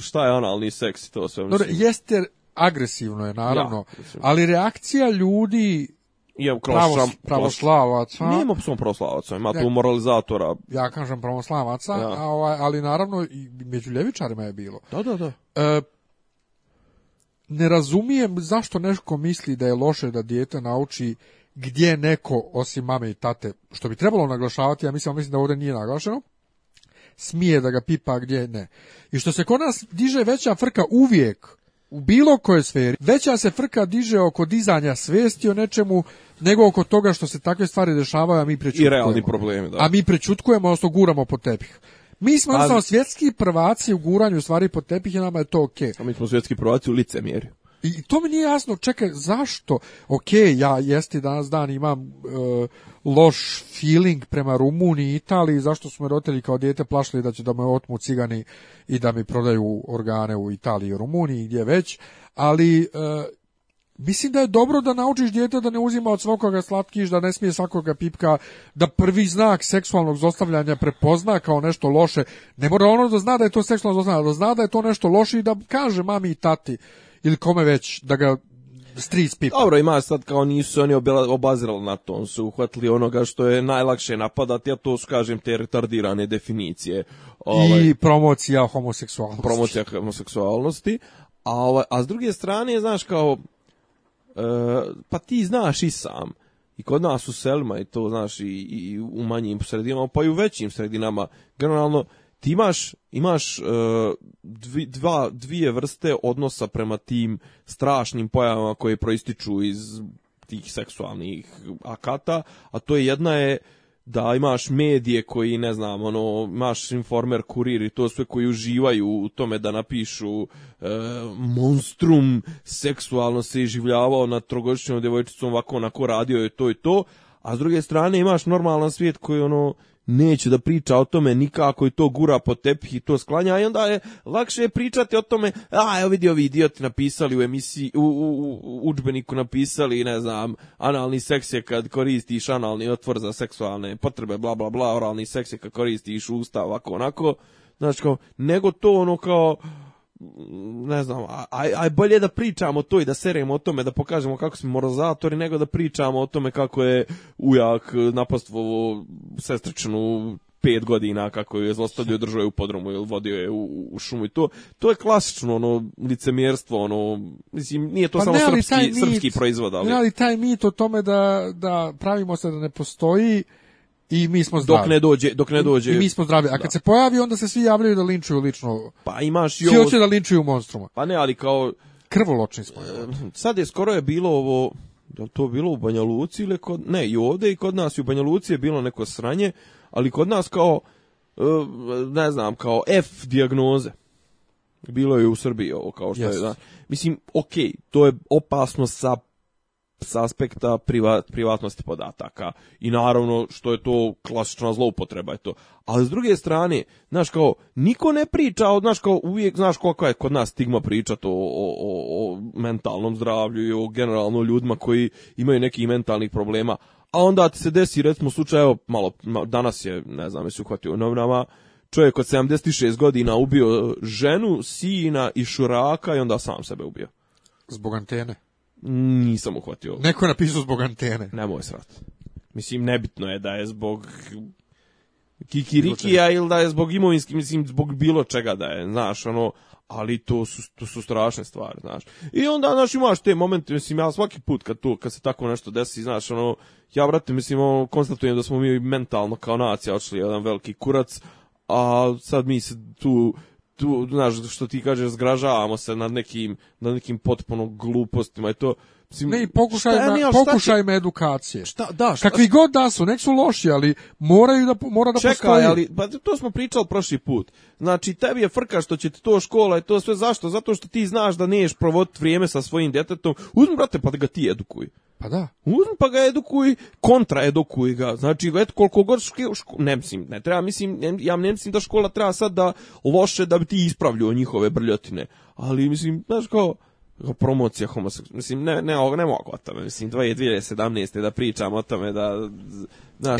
šta je analni ono, seks i to sve. Mislim. jeste agresivno je, naravno, ali reakcija ljudi je kroz pravoslavac. Nema pravoslavaca, ima tu moralizatora. Ja kažem pravoslavaca, a ovaj, ali naravno i među ljevičarima je bilo. Da, da, da. E, ne razumijem zašto nešto misli da je loše da dijete nauči gdje neko osim mame i tate, što bi trebalo naglašavati, ja mislim, mislim da ovdje nije naglašeno, smije da ga pipa gdje ne. I što se kod nas diže veća frka uvijek u bilo kojoj sferi. Veća se frka diže oko dizanja svijesti o nečemu nego oko toga što se takve stvari dešavaju, a mi prečutkujemo. I realni problemi, da. A mi prečutkujemo, odnosno guramo po tepih. Mi smo Ali... svjetski prvaci u guranju stvari po tepih i nama je to okej. A mi smo svjetski prvaci u licemjerju. I to mi nije jasno, čekaj, zašto? Ok, ja jesti danas dan imam e, loš feeling prema Rumuniji i Italiji, zašto su me roditelji kao dijete plašili da će da me otmu cigani i da mi prodaju organe u Italiji i Rumuniji, gdje već, ali e, Mislim da je dobro da naučiš dijete da ne uzima od svakoga slatkiš, da ne smije svakoga pipka, da prvi znak seksualnog zostavljanja prepozna kao nešto loše. Ne mora ono da zna da je to seksualno zostavljanje, da zna da je to nešto loše i da kaže mami i tati ili kome već, da ga street people. Dobro, ima sad kao nisu oni obazirali na to, su uhvatili onoga što je najlakše napadati, a to su, kažem, te retardirane definicije. Ovaj, I promocija homoseksualnosti. Promocija homoseksualnosti. A, ovaj, a s druge strane, znaš, kao, e, pa ti znaš i sam, i kod nas u selima, i to, znaš, i, i u manjim sredinama, pa i u većim sredinama, generalno, ti imaš, imaš e, dva, dvije vrste odnosa prema tim strašnim pojavama koje proističu iz tih seksualnih akata, a to je jedna je da imaš medije koji ne znam ono imaš informer kurir i to sve koji uživaju u tome da napišu e, monstrum seksualno se iživljavao nad trogodišnjom djevojčicom ovako onako radio je to i to a s druge strane imaš normalan svijet koji ono neće da priča o tome nikako i to gura po tepih i to sklanja i onda je lakše pričati o tome a evo vidi ovi idioti napisali u emisiji u, u, učbeniku napisali ne znam analni seks je kad koristiš analni otvor za seksualne potrebe bla bla bla oralni seks je kad koristiš usta ovako onako znači nego to ono kao ne znam, aj, aj bolje da pričamo to i da serijemo o tome, da pokažemo kako smo morozatori, nego da pričamo o tome kako je ujak napastovo sestričnu pet godina kako je zlostavljao držao je u podromu ili vodio je u, šumu i to. To je klasično ono licemjerstvo, ono mislim nije to pa samo srpski, mit, srpski proizvod, ali. Ne, ali taj mit o tome da, da pravimo se da ne postoji i mi smo zdravi. Dok ne dođe, dok ne dođe. I, mi smo zdravi. A kad se pojavi, onda se svi javljaju da linčuju lično. Pa imaš ovo... Svi hoće da linčuju monstruma. Pa ne, ali kao krvoločni smo. E, sad je skoro je bilo ovo da to bilo u Banja Luci ili kod ne, i ovdje i kod nas i u Banja Luci je bilo neko sranje, ali kod nas kao ne znam, kao F diagnoze. Bilo je u Srbiji ovo kao što yes. je, da. Mislim, ok, to je opasno sa s aspekta privatnosti podataka. I naravno što je to klasična zloupotreba je to. Ali s druge strane, znaš kao, niko ne priča, od, znaš kao, uvijek znaš kako je kod nas stigma pričat o, o, o, mentalnom zdravlju i o generalno ljudima koji imaju nekih mentalnih problema. A onda ti se desi, recimo slučaj, evo, malo, danas je, ne znam, se uhvatio u novinama, čovjek od 76 godina ubio ženu, sina i šuraka i onda sam sebe ubio. Zbog antene. Nisam uhvatio. Neko je napisao zbog antene. Nemoj srat. Mislim, nebitno je da je zbog Kikirikija ili da je zbog imovinski, mislim, zbog bilo čega da je, znaš, ono, ali to su, to su strašne stvari, znaš. I onda, znaš, imaš te momente, mislim, ja svaki put kad, tu kad se tako nešto desi, znaš, ono, ja, brate, mislim, ono, konstatujem da smo mi mentalno kao nacija očeli jedan veliki kurac, a sad mi se tu tu, znaš, što ti kažeš, zgražavamo se nad nekim, nad nekim potpuno glupostima i to Mislim, ne, edukacije. Šta, da, šta, Kakvi god da su, nek su loši, ali moraju da, mora da čekaj, ali, pa to smo pričali prošli put. Znači, tebi je frka što će ti to škola i to sve. Zašto? Zato što ti znaš da niješ provoditi vrijeme sa svojim djetetom. Uzmi, brate, pa da ga ti edukuj. Pa da. Uzmi pa ga edukuj, kontra edukuj ga. Znači, eto, koliko god ško, ne mislim, ne treba, mislim, ja ne mislim da škola treba sad da loše da bi ti ispravljao njihove brljotine. Ali, mislim, znaš kao, promocija homoseksualnosti. Mislim, ne, ne, ne mogu o tome. Mislim, 2017. da pričam o tome da...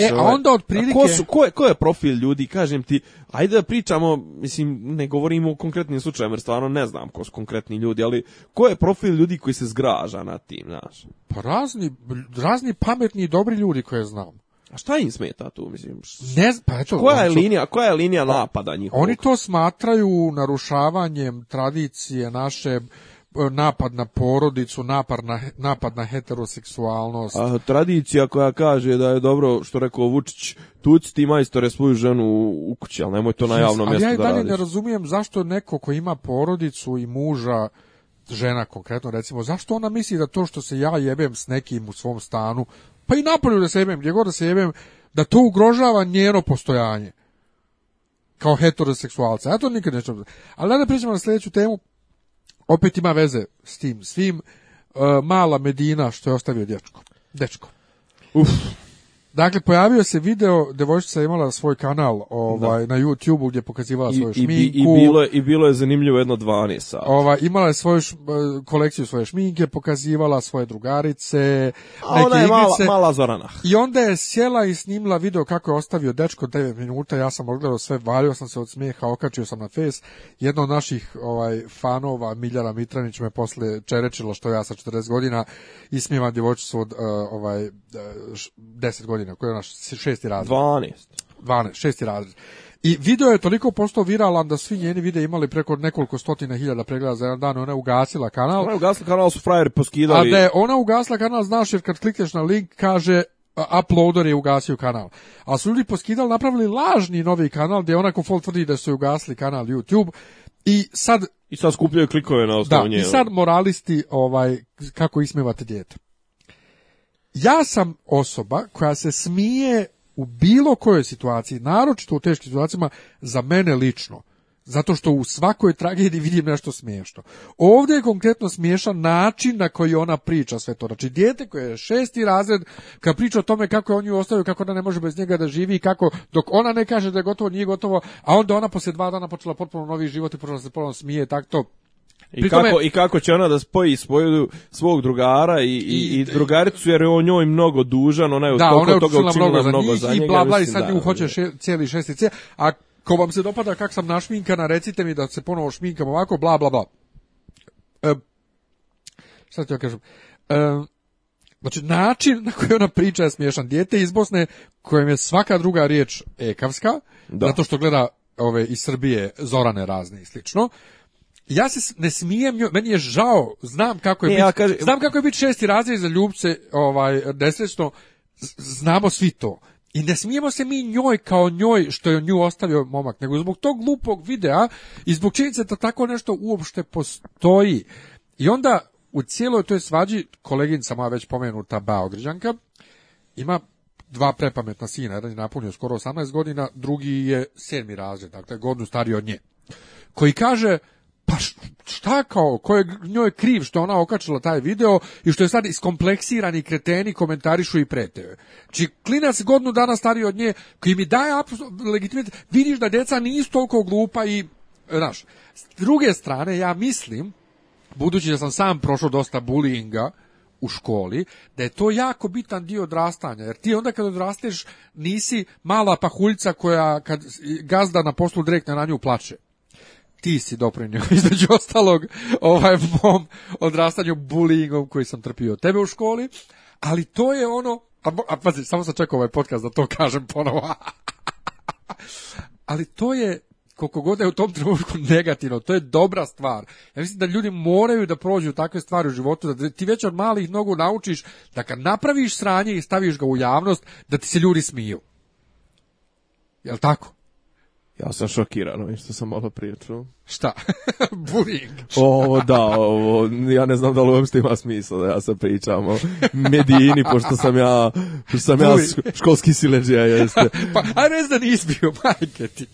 e, a ovaj, onda otprilike... Ko, su, ko, je, ko je profil ljudi, kažem ti, ajde da pričamo, mislim, ne govorimo o konkretnim slučajima, jer stvarno ne znam ko su konkretni ljudi, ali ko je profil ljudi koji se zgraža na tim, znaš? Pa razni, razni pametni i dobri ljudi koje znam. A šta im smeta tu, mislim? Ne, pa eto, koja je linija, koja je linija napada njihovog? Oni to smatraju narušavanjem tradicije naše napad na porodicu, napad na, napad heteroseksualnost. tradicija koja kaže da je dobro, što rekao Vučić, tuci ti majstore svoju ženu u kući, ali nemoj to na javnom mjestu da radiš. Ali ja i dalje ne razumijem zašto neko ko ima porodicu i muža, žena konkretno recimo, zašto ona misli da to što se ja jebem s nekim u svom stanu, pa i napolju da se jebem, gdje god da se jebem, da to ugrožava njeno postojanje kao heteroseksualca. Ja to nikad neću. Ali da pričamo na sljedeću temu, opet ima veze s tim svim, e, mala Medina što je ostavio dječko. Dečko. Uf. Dakle, pojavio se video, devojčica je imala svoj kanal ovaj, na YouTube-u gdje pokazivala svoju I, šminku. I, i, bilo je, I bilo je zanimljivo jedno 12 sat. Ovaj, imala je svoju e, kolekciju svoje šminke, pokazivala svoje drugarice, A neke ona je igrice. Mala, Zorana. I onda je sjela i snimila video kako je ostavio dečko 9 minuta, ja sam odgledao sve, valio sam se od smijeha, okačio sam na face. Jedno od naših ovaj, fanova, Miljana Mitranić, me posle čerečilo što ja sa 40 godina ismijevam djevojčicu od e, ovaj, 10 e, godina godina, koji je ona šesti razred. 12. 12, šesti razred. I video je toliko posto viralan da svi njeni vide imali preko nekoliko stotina hiljada pregleda za jedan dan, ona je ugasila kanal. Ona je ugasila kanal, su frajeri poskidali. A ne, ona ugasila kanal, znaš, jer kad klikneš na link, kaže uploader je ugasio kanal. A su ljudi poskidali, napravili lažni novi kanal gdje onako fol tvrdi da su ugasili kanal YouTube i sad... I sad skupljaju klikove na osnovu Da, i sad moralisti ovaj, kako ismevate djete ja sam osoba koja se smije u bilo kojoj situaciji, naročito u teškim situacijama, za mene lično. Zato što u svakoj tragediji vidim nešto smiješno. Ovdje je konkretno smiješan način na koji ona priča sve to. Znači, dijete koje je šesti razred, kad priča o tome kako je on ostavio, kako ona ne može bez njega da živi kako, dok ona ne kaže da je gotovo, nije gotovo, a onda ona poslije dva dana počela potpuno novi život i počela se ponovno smije, tako to i kako, I kako će ona da spoji svoju, svog drugara i, i, i drugaricu, jer je on njoj mnogo dužan, ona je da, toga učinila mnogo za, njega. I bla, bla, i sad nju hoće še, cijeli A ko vam se dopada kak sam našminkana, recite mi da se ponovo šminkam ovako, bla, bla, bla. E, šta ću ja kažem? E, Znači, način na koji ona priča je smiješan. Dijete iz Bosne, kojem je svaka druga riječ ekavska, zato što gleda ove iz Srbije Zorane razne i slično ja se ne smijem, meni je žao, znam kako je ne, znam kako je biti šesti razred za ljubce, ovaj nesrećno, znamo svi to. I ne smijemo se mi njoj kao njoj što je nju ostavio momak, nego zbog tog glupog videa i zbog činjenice da tako nešto uopšte postoji. I onda u cijeloj toj svađi, koleginca moja već pomenuta Baogriđanka, ima dva prepametna sina, jedan je napunio skoro 18 godina, drugi je sedmi razred, dakle godinu stariji od nje, koji kaže, pa šta kao, ko je njoj kriv što ona okačila taj video i što je sad iskompleksirani kreteni komentarišu i prete. Či znači, klinac godinu dana stariji od nje, koji mi daje legitimitet, vidiš da deca nisu toliko glupa i, znaš, s druge strane, ja mislim, budući da sam sam prošao dosta bullyinga, u školi, da je to jako bitan dio odrastanja, jer ti onda kad odrasteš nisi mala pahuljica koja kad gazda na poslu direktno na nju plače ti si doprinio <laughs> između ostalog ovaj mom odrastanju bullyingom koji sam trpio tebe u školi, ali to je ono, a, a pazi, samo sam čekao ovaj podcast da to kažem ponovo. <laughs> ali to je koliko god je u tom trenutku negativno, to je dobra stvar. Ja mislim da ljudi moraju da prođu takve stvari u životu, da ti već od malih nogu naučiš da kad napraviš sranje i staviš ga u javnost, da ti se ljudi smiju. Jel tako? Ja sam šokiran ovim što sam malo prije Šta? <laughs> Bullying? Ovo da, ovo, ja ne znam da li uopšte ima smisla da ja se pričam o medijini, pošto sam ja, pošto sam ja školski sileđija jeste. <laughs> pa, a ne znam izbio, majke ti.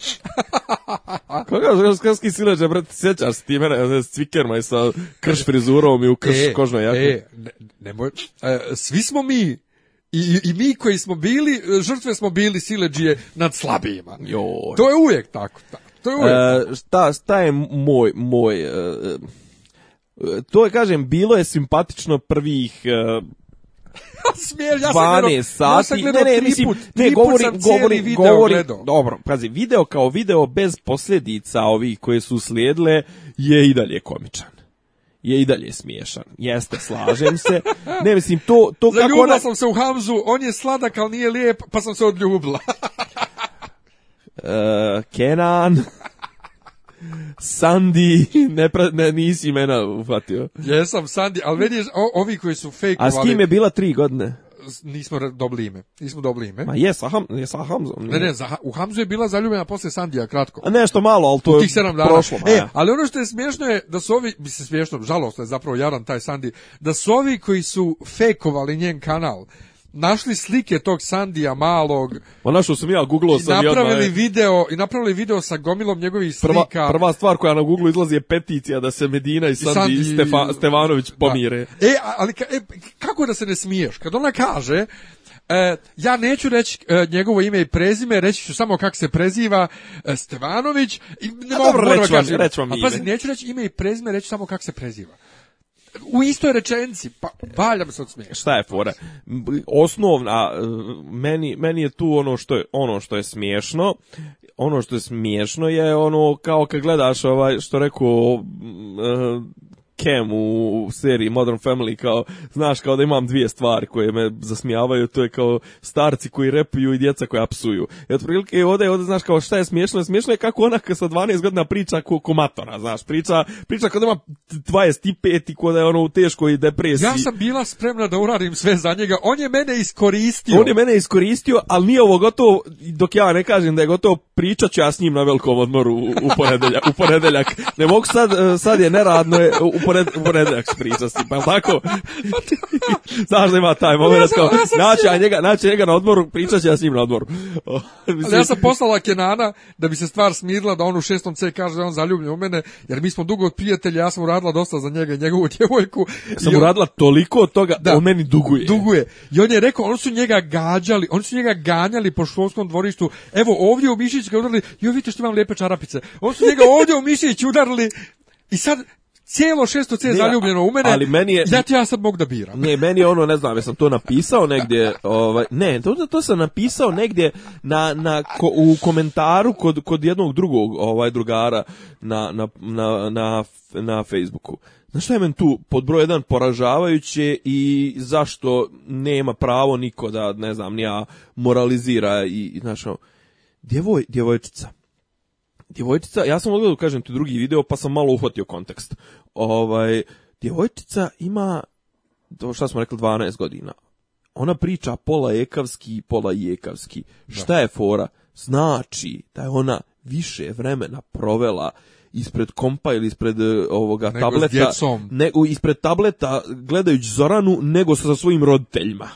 <laughs> Koga školski sileđija, brat, sjećaš s time, s cvikerma i sa krš frizurom i u krš e, kožnoj E, ne, nemoj, e, svi smo mi i, I mi koji smo bili, e, žrtve smo bili sileđije nad slabijima. Joj. To je uvijek tako. To je uvijek e, šta, je moj, moj e, to je, kažem, bilo je simpatično prvih e, <laughs> ja sam gledao, ne, ne, triput, ne, govori, govori, govori, dobro, pazi, video kao video bez posljedica ovih koje su slijedile je i dalje komičan je i dalje smiješan. Jeste, slažem se. Ne mislim, to, to kako ona... sam se u Hamzu, on je sladak, ali nije lijep, pa sam se odljubila. <laughs> E, Kenan... Sandi, ne, pra, ne nisi mena ufatio. Jesam Sandi, ali vidiš, ovi koji su fake A s kim je bila tri godine? nismo dobili ime. Nismo dobili ime. Ma je Hamzom. Ne, ne, za, u Hamzu je bila zaljubljena posle Sandija kratko. A nešto malo, ali to je prošlo. e, ali ono što je smiješno je da su ovi, se smiješno, žalostno je zapravo jaran taj Sandi, da su ovi koji su fekovali njen kanal, našli slike tog Sandija malog. Ma našao sam ja, googlao sam i napravili e. video i napravili video sa gomilom njegovih slika. Prva, prva stvar koja na Google izlazi je peticija da se Medina i Sandi, Stevanović pomire. E, ali e, kako da se ne smiješ? Kad ona kaže e, ja neću reći njegovo ime i prezime, reći ću samo kako se preziva Stevanović i ne mogu reći reći ime. A pazi, neću reći ime i prezime, reći samo kako se preziva u istoj rečenci, pa valjam se od smijeha. Šta je fora? Osnovna, meni, meni je tu ono što je, ono što je smiješno, ono što je smiješno je ono kao kad gledaš ovaj, što reku e, Cam u, seriji Modern Family, kao, znaš, kao da imam dvije stvari koje me zasmijavaju, to je kao starci koji repuju i djeca koja psuju. I otprilike ovdje, ovdje, znaš, kao šta je smiješno? Smiješno je kako ona sa 12 godina priča ko komatora, znaš, priča, priča kada ima 25 i ko je ono u teškoj depresiji. Ja sam bila spremna da uradim sve za njega, on je mene iskoristio. On je mene iskoristio, ali nije ovo gotovo, dok ja ne kažem da je gotovo, pričat ću ja s njim na velikom odmoru u, u, ponedeljak, u ponedeljak. Ne mogu sad, eh, sad je neradno, u pored, pored spričasti, pa tako? <laughs> Znaš da ima taj moment, ja sam, kao, a njega, njega na odmoru pričat ja s njim na odboru. <laughs> ja sam poslala Kenana da bi se stvar smirila, da on u šestom C kaže da on zaljubljen u mene, jer mi smo dugo od prijatelja, ja sam uradila dosta za njega i njegovu <laughs> djevojku. Ja sam uradila toliko od toga, da on meni duguje. Duguje. I on je rekao, oni su njega gađali, oni su njega ganjali po školskom dvorištu. Evo ovdje u Mišić ga udarili, joj vidite što imam lijepe čarapice. Oni su njega ovdje u Mišić udarili. I sad cijelo 600C zaljubljeno u mene. Ali meni je Zato ja sad mogu da biram. Ne, meni je ono ne znam, jesam to napisao negdje, ovaj ne, to to sam napisao negdje na, na u komentaru kod kod jednog drugog ovaj drugara na na na na, na Facebooku. Znaš šta je meni tu pod broj jedan poražavajuće i zašto nema pravo niko da, ne znam, nija moralizira i, znaš, ono, djevoj, djevojčica, djevojčica, ja sam odgledao, kažem ti drugi video, pa sam malo uhvatio kontekst. Ovaj, djevojčica ima, šta smo rekli, 12 godina. Ona priča pola ekavski i pola jekavski. Šta je fora? Znači da je ona više vremena provela ispred kompa ili ispred e, ovoga tableta, ispred tableta gledajući Zoranu nego sa svojim roditeljima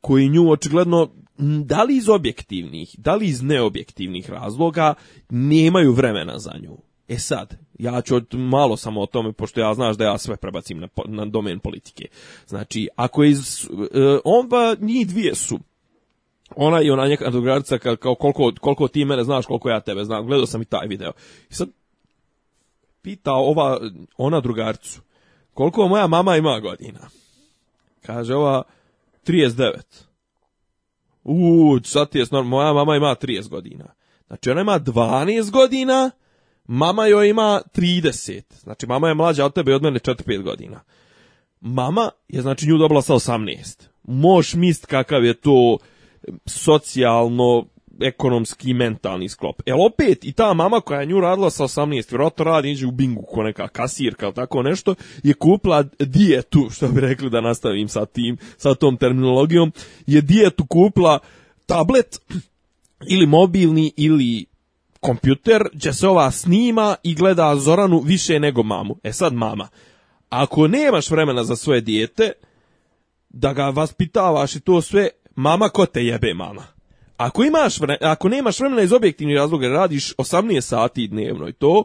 koji nju očigledno da li iz objektivnih, da li iz neobjektivnih razloga nemaju vremena za nju. E sad, ja ću malo samo o tome, pošto ja znaš da ja sve prebacim na, domen politike. Znači, ako je iz, e, onda njih dvije su, ona i ona njeka drugačica kao, koliko, koliko ti mene znaš, koliko ja tebe znam, gledao sam i taj video. I sad, pita ova, ona drugarcu, koliko moja mama ima godina? Kaže ova, 39. Uuu, sad ti je snor, moja mama ima 30 godina. Znači ona ima 12 godina, mama joj ima 30. Znači mama je mlađa od tebe i od mene 4-5 godina. Mama je znači nju dobila sa 18. Moš mist kakav je to socijalno ekonomski mentalni sklop. El opet i ta mama koja je nju radila sa 18, vjerojatno radi iđe u bingu ko neka kasirka ili tako nešto, je kupila dijetu, što bi rekli da nastavim sa tim, sa tom terminologijom, je dijetu kupila tablet ili mobilni ili kompjuter, gdje se ova snima i gleda Zoranu više nego mamu. E sad mama, ako nemaš vremena za svoje dijete, da ga vaspitavaš i to sve, mama ko te jebe mama. Ako, imaš ako nemaš vremena iz objektivnih razloga, radiš 18 sati dnevno i to,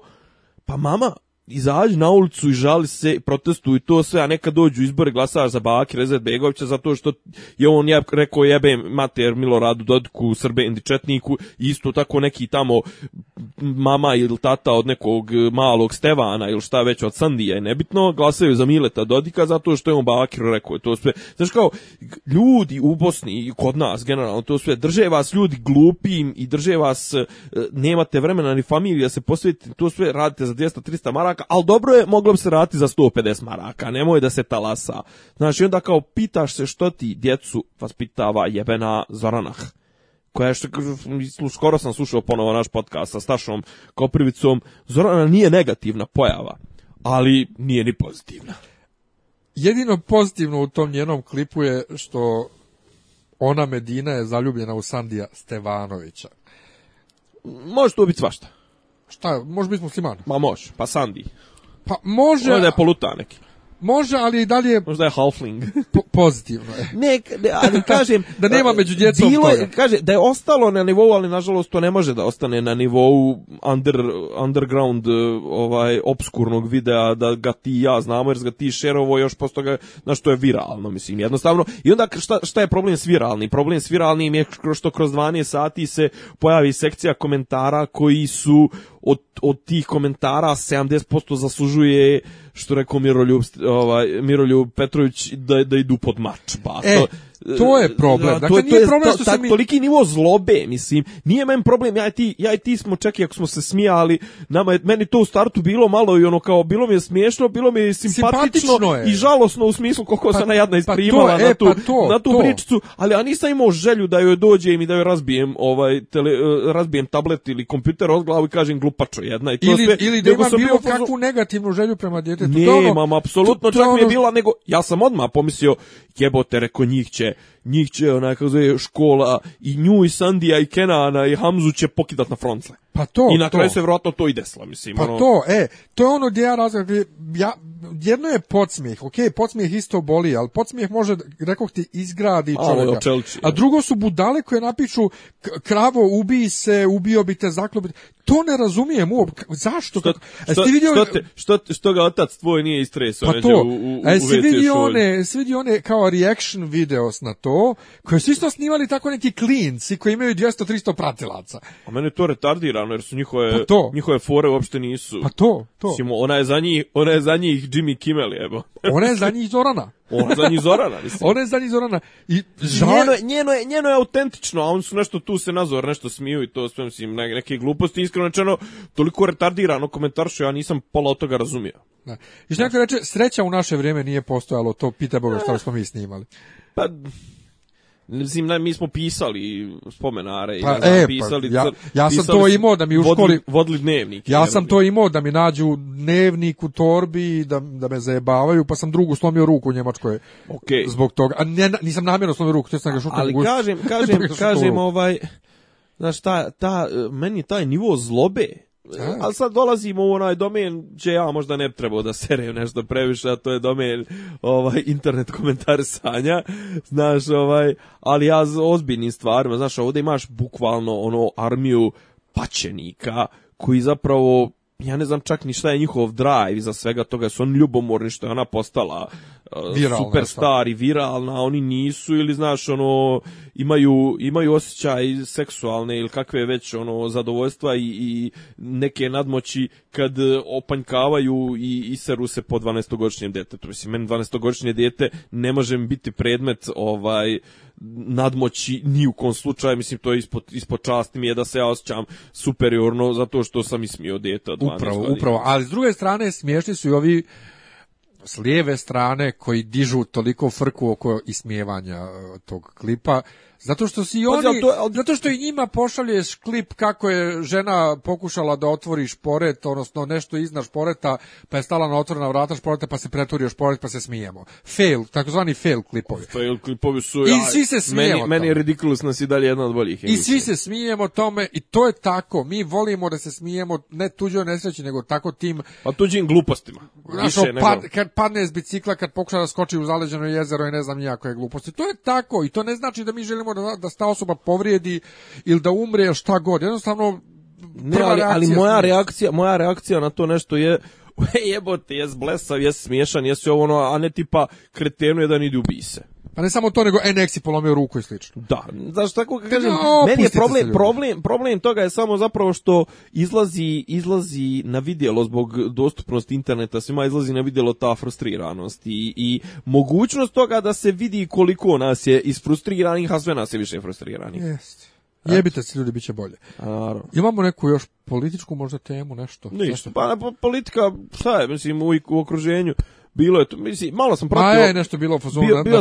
pa mama, izađu na ulicu i žali se, protestuju to sve, a neka dođu izbore glasaš za Bakir Begovića zato što je on je rekao jebe mater Miloradu Dodiku, Srbendi Četniku, isto tako neki tamo mama ili tata od nekog malog Stevana ili šta već od Sandija je nebitno, glasaju za Mileta Dodika zato što je on Bakiru rekao to sve. Znaš kao, ljudi u Bosni i kod nas generalno to sve, drže vas ljudi glupim i drže vas, e, nemate vremena ni familija se posvetiti, to sve radite za 200-300 maraka, maraka, ali dobro je, moglo bi se raditi za 150 maraka, nemoj da se talasa. Znači, onda kao pitaš se što ti djecu vaspitava jebena Zoranah koja je što, skoro sam slušao ponovo naš podcast sa Stašom Koprivicom, Zorana nije negativna pojava, ali nije ni pozitivna. Jedino pozitivno u tom njenom klipu je što ona Medina je zaljubljena u Sandija Stevanovića. Može to biti svašta. Šta, može biti musliman? Ma može, pa Sandi. Pa može... Možda je poluta neki. Može, ali i dalje... Možda je halfling. <laughs> pozitivno je. Ne, ali kažem... <laughs> da nema među djecom bilo, Kaže, da je ostalo na nivou, ali nažalost to ne može da ostane na nivou underground e, ovaj, obskurnog videa, da ga ti ja znamo, jer ga ti šerovo još posto ga, znaš, to je viralno, mislim, jednostavno. I onda šta, šta je problem s viralnim? Problem s viralnim je što kroz 12 sati se pojavi sekcija komentara koji su od, od tih komentara 70% zaslužuje što rekao Miroljub ovaj Miroljub Petrović da da idu pod mač pa e, to je problem. Dakle, to, nije problem što se mi... Toliki nivo zlobe, mislim. Nije men problem, ja i ti, ja i ti smo, ako smo se smijali, nama je, meni to u startu bilo malo i ono kao, bilo mi je smiješno, bilo mi je simpatično, i žalosno u smislu koliko pa, sam jadna pa isprimala na e, tu, e, na tu to. ali ja nisam imao želju da joj dođem i da joj razbijem, ovaj, e, razbijem tablet ili kompjuter od glavu i kažem glupačo jedna. I ili, sve, ili da imam bilo kakvu negativnu želju prema djetetu. Ono- ne, apsolutno, čak mi je ono- bila, nego, ja sam odmah pomislio, jebote, reko njih će njih će, onako zove, škola i nju i Sandija i Kenana i Hamzu će pokidat na frontle. Pa to, I na kraju se vjerojatno to i desilo, mislim. Pa ono- to, e, to je ono gdje ja razgledam, ja, jedno je podsmijeh, ok, podsmijeh isto boli, ali podsmijeh može, rekao ti, izgradi čovjeka. A drugo su budale koje napiču, kravo, ubij se, ubio bi te, zaklopiti. To ne razumijem uopće. Zašto? Što, što, što, što, što, ga otac tvoj nije istresao? Pa to, a vidio, one, jesi vidio one kao reaction videos na to, koje su isto snimali tako neki klinci koji imaju 200-300 pratilaca. A mene to retardira ono, jer su njihove pa to. njihove fore uopšte nisu. Pa to, to. Simo, ona je za njih, ona je za njih Jimmy Kimmel, evo. ona je za njih Zorana. ona je za njih Zorana, <laughs> mislim. Ona je za njih Zorana. I njeno, njeno, je, autentično, a oni su nešto tu se nazor, nešto smiju i to sve mislim neke gluposti, iskreno rečeno, toliko retardirano komentaršu, ja nisam pola od toga razumio. Da. I što reče, sreća u naše vrijeme nije postojalo, to pita Boga šta smo mi snimali. Pa Mislim, mi smo pisali spomenare. Pa, e, pa, pisali, ja, sam pisali, to imao da mi u školi... dnevnik. Ja sam to imao da mi nađu dnevnik u torbi, da, da me zajebavaju, pa sam drugu slomio ruku u Njemačkoj. Okay. Zbog toga. A ne, nisam namjerno slomio ruku, to sam ga šutno Ali kažem, <laughs> kažem, kažem ovaj... Znaš, ta, ta, meni taj nivo zlobe a. sad dolazimo u onaj domen gdje ja možda ne bi trebao da serem nešto previše, a to je domen ovaj, internet sanja znaš, ovaj, ali ja ozbiljnim stvarima, znaš, ovdje imaš bukvalno ono armiju pačenika koji zapravo ja ne znam čak ni šta je njihov drive Za svega toga, su oni ljubomorni što je ona postala uh, viralna, superstar i viralna, oni nisu ili znaš ono imaju imaju osjećaj seksualne ili kakve već ono zadovoljstva i, i neke nadmoći kad opanjkavaju i iseru se po 12-godišnjem detetu. Mislim meni 12-godišnje dijete ne može biti predmet ovaj nadmoći ni u kom slučaju, mislim to je ispod, ispod časti mi je da se ja osjećam superiorno zato što sam i smio djeta 12 Upravo, upravo, ali s druge strane smiješni su i ovi s lijeve strane koji dižu toliko frku oko ismijevanja e, tog klipa. Zato što si oni, zato što i njima pošalješ klip kako je žena pokušala da otvori šporet, odnosno nešto iznad šporeta, pa je stala na otvorena vrata šporeta, pa se preturio šporet, pa se smijemo. Fail, takozvani fail klipovi. Fail klipovi su... I svi se smijemo Meni, meni je nas i dalje jedna od boljih. I svi se smijemo tome i to je tako. Mi volimo da se smijemo ne tuđoj nesreći, nego tako tim... A pa tuđim glupostima padne s bicikla kad pokuša da skoči u zaleđeno jezero i ne znam nijako je gluposti. To je tako i to ne znači da mi želimo da, da ta osoba povrijedi ili da umre šta god. Jednostavno, ne, ali, ali moja, reakcija, moja reakcija na to nešto je <laughs> jebote, jes blesav, jes smiješan, jes ovo ono, a ne tipa kretenu jedan da ubi se. Pa ne samo to, nego NX polomio ruku i slično. Da, znaš tako kažem, meni je problem, problem, problem toga je samo zapravo što izlazi, izlazi na vidjelo zbog dostupnosti interneta, svima izlazi na vidjelo ta frustriranost i, i mogućnost toga da se vidi koliko nas je isfrustriranih, a sve nas je više frustriranih. Jeste. Jebite se ljudi, bit će bolje. Naravno. Imamo neku još političku možda temu, nešto? Ništa, pa politika, šta je, mislim, u okruženju bilo je to, mislim, malo sam pratio. A je nešto bilo u bio, bio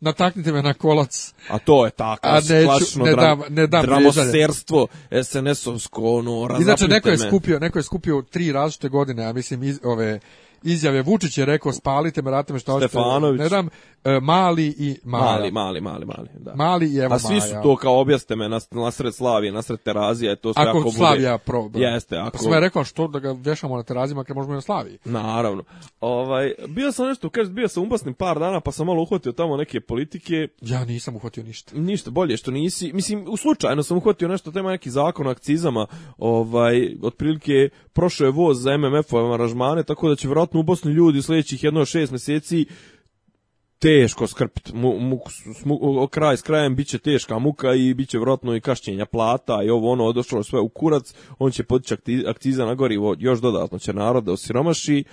nataknite, ovi... me, na kolac. A to je tako, klasično ne dam, ne dam dramoserstvo SNS-ovsko, ono, I Inače, neko je, skupio, neko je skupio tri različite godine, ja mislim, ove, izjave Vučić je rekao spalite me, ratite me što hoćete. Ne dam E, mali i Mali, mali, mali, mali, da. Mali i evo A svi su to kao objasne me nasred Slavije, nasred Terazija, je to sve ako, ako Slavija pro, Jeste, ako. Pa rekao što da ga vješamo na Terazima kad možemo i na Slaviji. Naravno. Ovaj bio sam nešto, kaže bio sam u par dana, pa sam malo uhvatio tamo neke politike. Ja nisam uhvatio ništa. Ništa, bolje što nisi. Mislim, u slučajno sam uhvatio nešto tema neki zakon o akcizama, ovaj otprilike prošao je voz za MMF-ove aranžmane, tako da će vjerojatno u Bosni ljudi sljedećih jedno šest mjeseci teško skrpit, mu, kraj s krajem bit će teška muka i bit će vjerojatno i kašćenja plata i ovo ono došlo sve u kurac, on će podići akciza na gorivo, još dodatno će narod da osiromaši,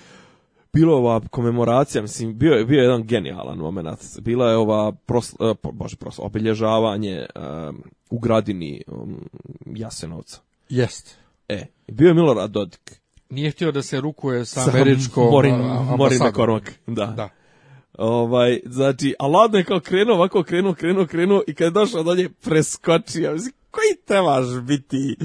bilo ova komemoracija, mislim, bio je, bio jedan genijalan moment. Bila je ova pros, e, bože, prosla, obilježavanje u gradini um, Jasenovca. Jest. E, bio je Milorad Dodik. Nije htio da se rukuje sa, sa američkom Morin, Morin da. da. Ovaj, znači, a Lado je kao krenuo, ovako krenuo, krenuo, krenuo i kad je došao dalje preskočio. Mislim, koji trebaš biti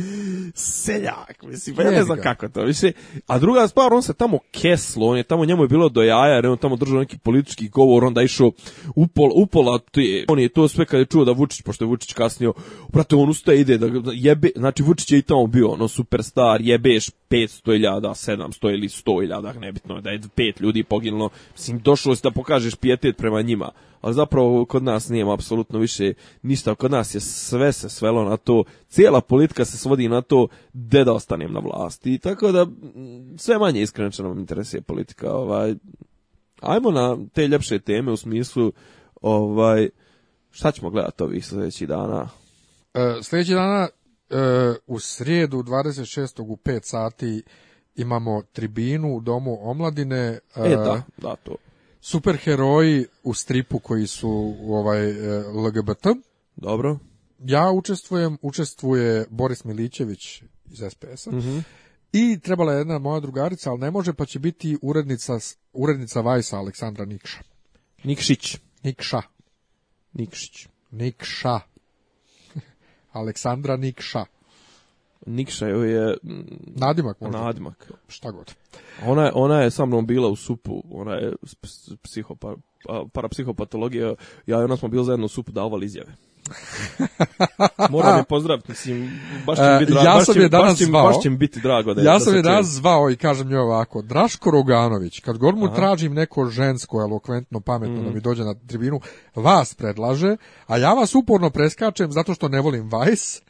seljak, mislim, pa ja ne znam kako to više. A druga stvar, on se tamo keslo, on je tamo, njemu je bilo do jaja, jer on tamo držao neki politički govor, onda išao upola, upola te, on je to sve kad je čuo da Vučić, pošto je Vučić kasnio, brate, on ustaje ide, da jebe, znači Vučić je i tamo bio, ono, superstar, jebeš, iljada 700 ili 100.000, nebitno je da je pet ljudi poginulo, mislim, došlo si da pokažeš pijetet prema njima, ali zapravo kod nas nije apsolutno više ništa, kod nas je sve se svelo na to, cijela politika se svodi na to de da ostanem na vlasti, tako da sve manje će nam interesuje politika, ovaj, ajmo na te ljepše teme u smislu, ovaj, šta ćemo gledati ovih sljedećih dana? E, sljedeći dana E, u srijedu 26. u 5 sati imamo tribinu u domu omladine. E, e da, da to. Superheroji u stripu koji su ovaj e, LGBT. Dobro. Ja učestvujem, učestvuje Boris Milićević iz SPS-a. Mhm. I trebala je jedna moja drugarica, ali ne može, pa će biti urednica, urednica Vajsa Aleksandra Nikša. Nikšić. Nikša. Nikšić. Nikša. Aleksandra Nikša. Nikša je... Mm, Nadimak možda. Nadimak. Šta god. Ona, ona je sa mnom bila u supu, ona je psihopa, pa, parapsihopatologija, ja i ona smo bili zajedno u supu davali izjave. <laughs> Moram je pozdraviti, mislim, e, biti drago. Ja sam je danas zvao. biti drago. Da ja sam je danas zvao i kažem joj ovako, Draško Roganović, kad god mu Aha. tražim neko žensko, elokventno, pametno mm. da mi dođe na tribinu, vas predlaže, a ja vas uporno preskačem zato što ne volim Vajs,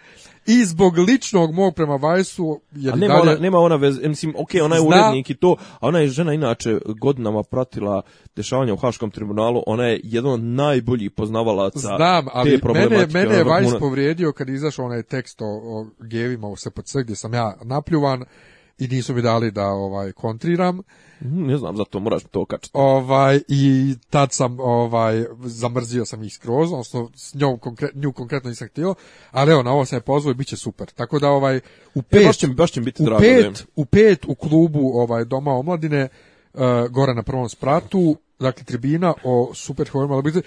i zbog ličnog mog prema Vajsu jer nema ona, nema ona vez, e, mislim okej ona je Zna... urednik i to a ona je žena inače godinama pratila dešavanja u haškom tribunalu ona je jedan od najboljih poznavalaca Znam, ali je mene, mene je Vajs povrijedio kad izašao onaj tekst o, o gevima u SPC gdje sam ja napljuvan i nisu mi dali da ovaj kontriram. Ne mhm, znam, zato moraš to okačiti. Ovaj, I tad sam ovaj, zamrzio sam ih skroz, odnosno s njom nju konkretno nisam htio, ali evo, na ovo sam je pozvao i bit će super. Tako da ovaj, u e, pet, baš će, baš biti u, drago, pet u pet u klubu ovaj, Doma omladine, uh, gore na prvom spratu, dakle tribina o super biti.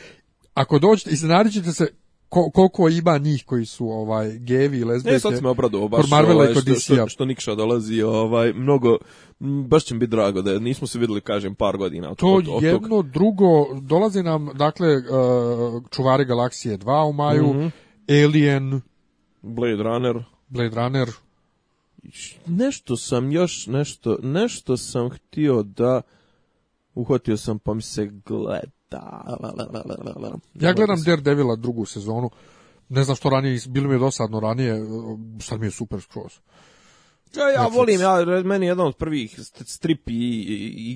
Ako dođete, iznenadit ćete se ko, koliko ima njih koji su ovaj gevi i lezbijke. Ne, sad sam obrado, baš ovaj, što, što, što, Nikša dolazi, ovaj, mnogo, baš će mi biti drago da nismo se vidjeli, kažem, par godina. to od, jedno, drugo, dolaze nam, dakle, e, Čuvari galaksije 2 u maju, mm -hmm. Alien, Blade Runner, Blade Runner, nešto sam još, nešto, nešto sam htio da uhotio sam pa mi se gled da, ja gledam Daredevila drugu sezonu. Ne znam što ranije, bilo mi je dosadno ranije, sad mi je super skroz. Ja, ja volim, ja, meni jedan od prvih strip i,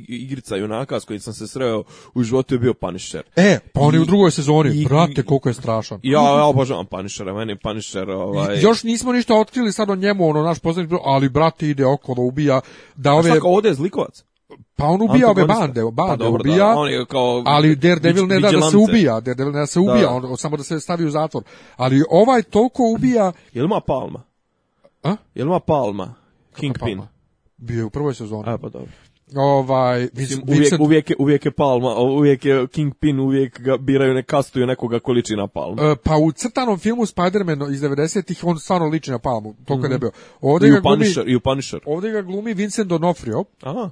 igrica junaka s kojim sam se sreo u životu je bio Punisher. E, pa on je u drugoj sezoni, i, brate, koliko je strašan. Ja, ja obožavam Punishera, meni je Punisher... Ovaj... još nismo ništa otkrili sad o njemu, ono, naš poznanik, ali brate ide oko ubija, da ove... je zlikovac? pa on ubija ove bande, pa bande ubija, on kao ali Daredevil ne da da se ubija, Daredevil ne da se ubija, on samo da se stavi u zatvor. Ali ovaj toliko ubija... li ima Palma? A? li ima Palma? Kingpin? Bio je u prvoj sezoni. A, pa dobro. Ovaj, Mislim, uvijek, Vincent... uvijek, je, uvijek Palma, uvijek je Kingpin, uvijek ga biraju, ne kastuju nekoga ko liči na Palmu. E, pa u crtanom filmu Spider-Man iz 90-ih on stvarno liči na Palmu, to kad mm -hmm. je bio. Ovdje I, ga u Punisher, I u Punisher. Ovdje ga glumi Vincent D'Onofrio. Aha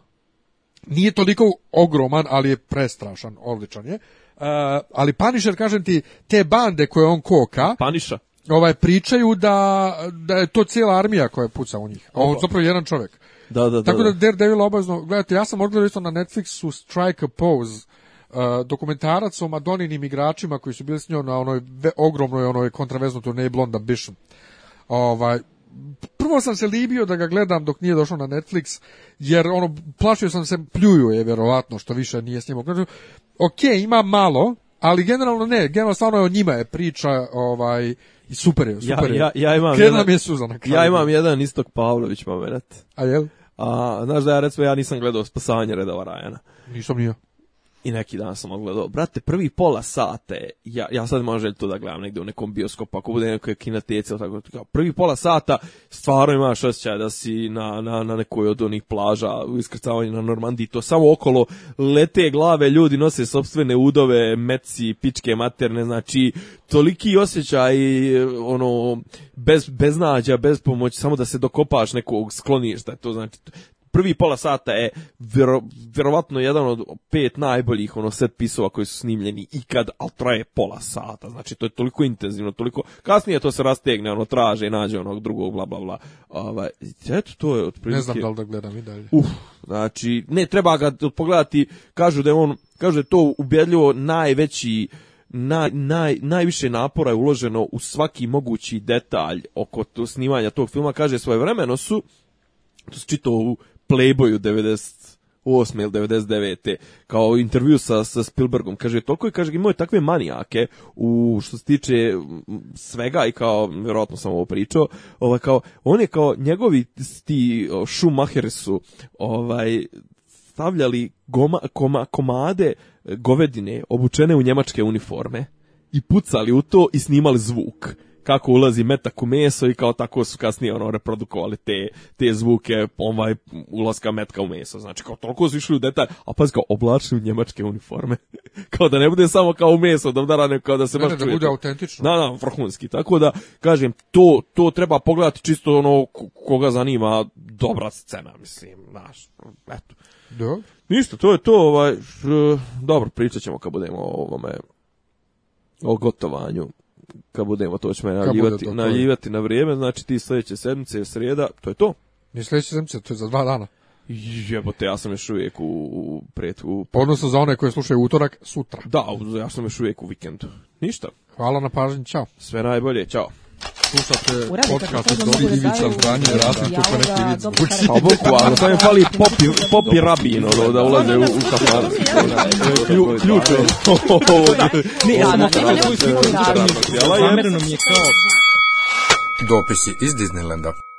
nije toliko ogroman, ali je prestrašan, odličan je. Uh, ali Punisher, kažem ti, te bande koje on koka... Punisher. Ovaj, pričaju da, da je to cijela armija koja puca u njih. A on zapravo jedan čovjek. Da, da, da. Tako da Daredevil obavezno, gledajte, ja sam odgledao isto na Netflixu Strike a Pose, e, dokumentarac o Madoninim igračima koji su bili s njom na onoj ve, ogromnoj onoj kontraveznoj turneji Blonda Bishop. Ovaj, prvo sam se libio da ga gledam dok nije došao na Netflix, jer ono, plašio sam se, pljuju je vjerovatno što više nije s njim Ok, ima malo, ali generalno ne, generalno stvarno je o njima je priča, ovaj, i super je, Ja, ja, imam jedan, je Ja imam jedan Istok Pavlović moment. A jel? A, znaš da ja recimo, ja nisam gledao Spasanje Redova Rajana. Nisam nije. I neki dan sam ogledao, brate, prvi pola sata, ja, ja sad imam želju to da gledam negdje u nekom bioskopu, ako bude nekoj kinateci, tako, prvi pola sata stvarno imaš osjećaj da si na, na, na nekoj od onih plaža, u iskrcavanju na Normandiji, to samo okolo lete glave, ljudi nose sobstvene udove, meci, pičke materne, znači, toliki osjećaj, ono, bez, beznađa, bez pomoći, samo da se dokopaš nekog skloništa, to znači, prvi pola sata je vjero, vjerovatno jedan od pet najboljih ono set pisova koji su snimljeni ikad, ali traje pola sata. Znači to je toliko intenzivno, toliko kasnije to se rastegne, ono traže, nađe onog drugog bla bla bla. Ovaj eto to je otprilike. Ne znam da li da gledam i dalje. Uf, znači ne treba ga pogledati, kažu da je on kažu je to ubedljivo najveći naj, najviše napora je uloženo u svaki mogući detalj oko snimanja tog filma. Kaže, svoje vremeno su, to čito u Playboyu 90 8. ili 99. kao intervju sa, sa Spielbergom. Kaže, toliko je, kaže, imao je takve manijake u što se tiče svega i kao, vjerojatno sam ovo pričao, ovaj, kao, on je kao, njegovi ti su ovaj, stavljali goma, koma, komade govedine obučene u njemačke uniforme i pucali u to i snimali zvuk kako ulazi metak u meso i kao tako su kasnije ono reprodukovali te, te zvuke ovaj, ulaska metka u meso. Znači kao toliko su išli u detalj, a pa kao oblačili njemačke uniforme. <laughs> kao da ne bude samo kao u meso, da udara kao da se ne, baš ne, da bude autentično. Da, da, vrhunski. Tako da, kažem, to, to treba pogledati čisto ono koga zanima dobra scena, mislim, znaš, eto. Da. Ništa, to je to, ovaj, dobro, pričat ćemo kad budemo o ovome, o gotovanju kad budemo, to ćemo najavljivati, to, na vrijeme, znači ti sljedeće sedmice je srijeda, to je to. Ne sljedeće sedmice, to je za dva dana. Jebote, ja sam još uvijek u, u pretu. Odnosno za one koje slušaju utorak, sutra. Da, ja sam još uvijek u vikendu. Ništa. Hvala na pažnji, čao. Sve najbolje, čao slušate podcast od Dobri Ivica Franje, Rasim Čupanek pa neki Vučić. Pa boku, ali to je pali popi, popi rabino ono, da ulaze u, u Ključ ono. <laughs> Ključ ovog. Ne, ja na opravo svoj sliku. Zamerno mi je kao... Dopisi iz Disneylanda.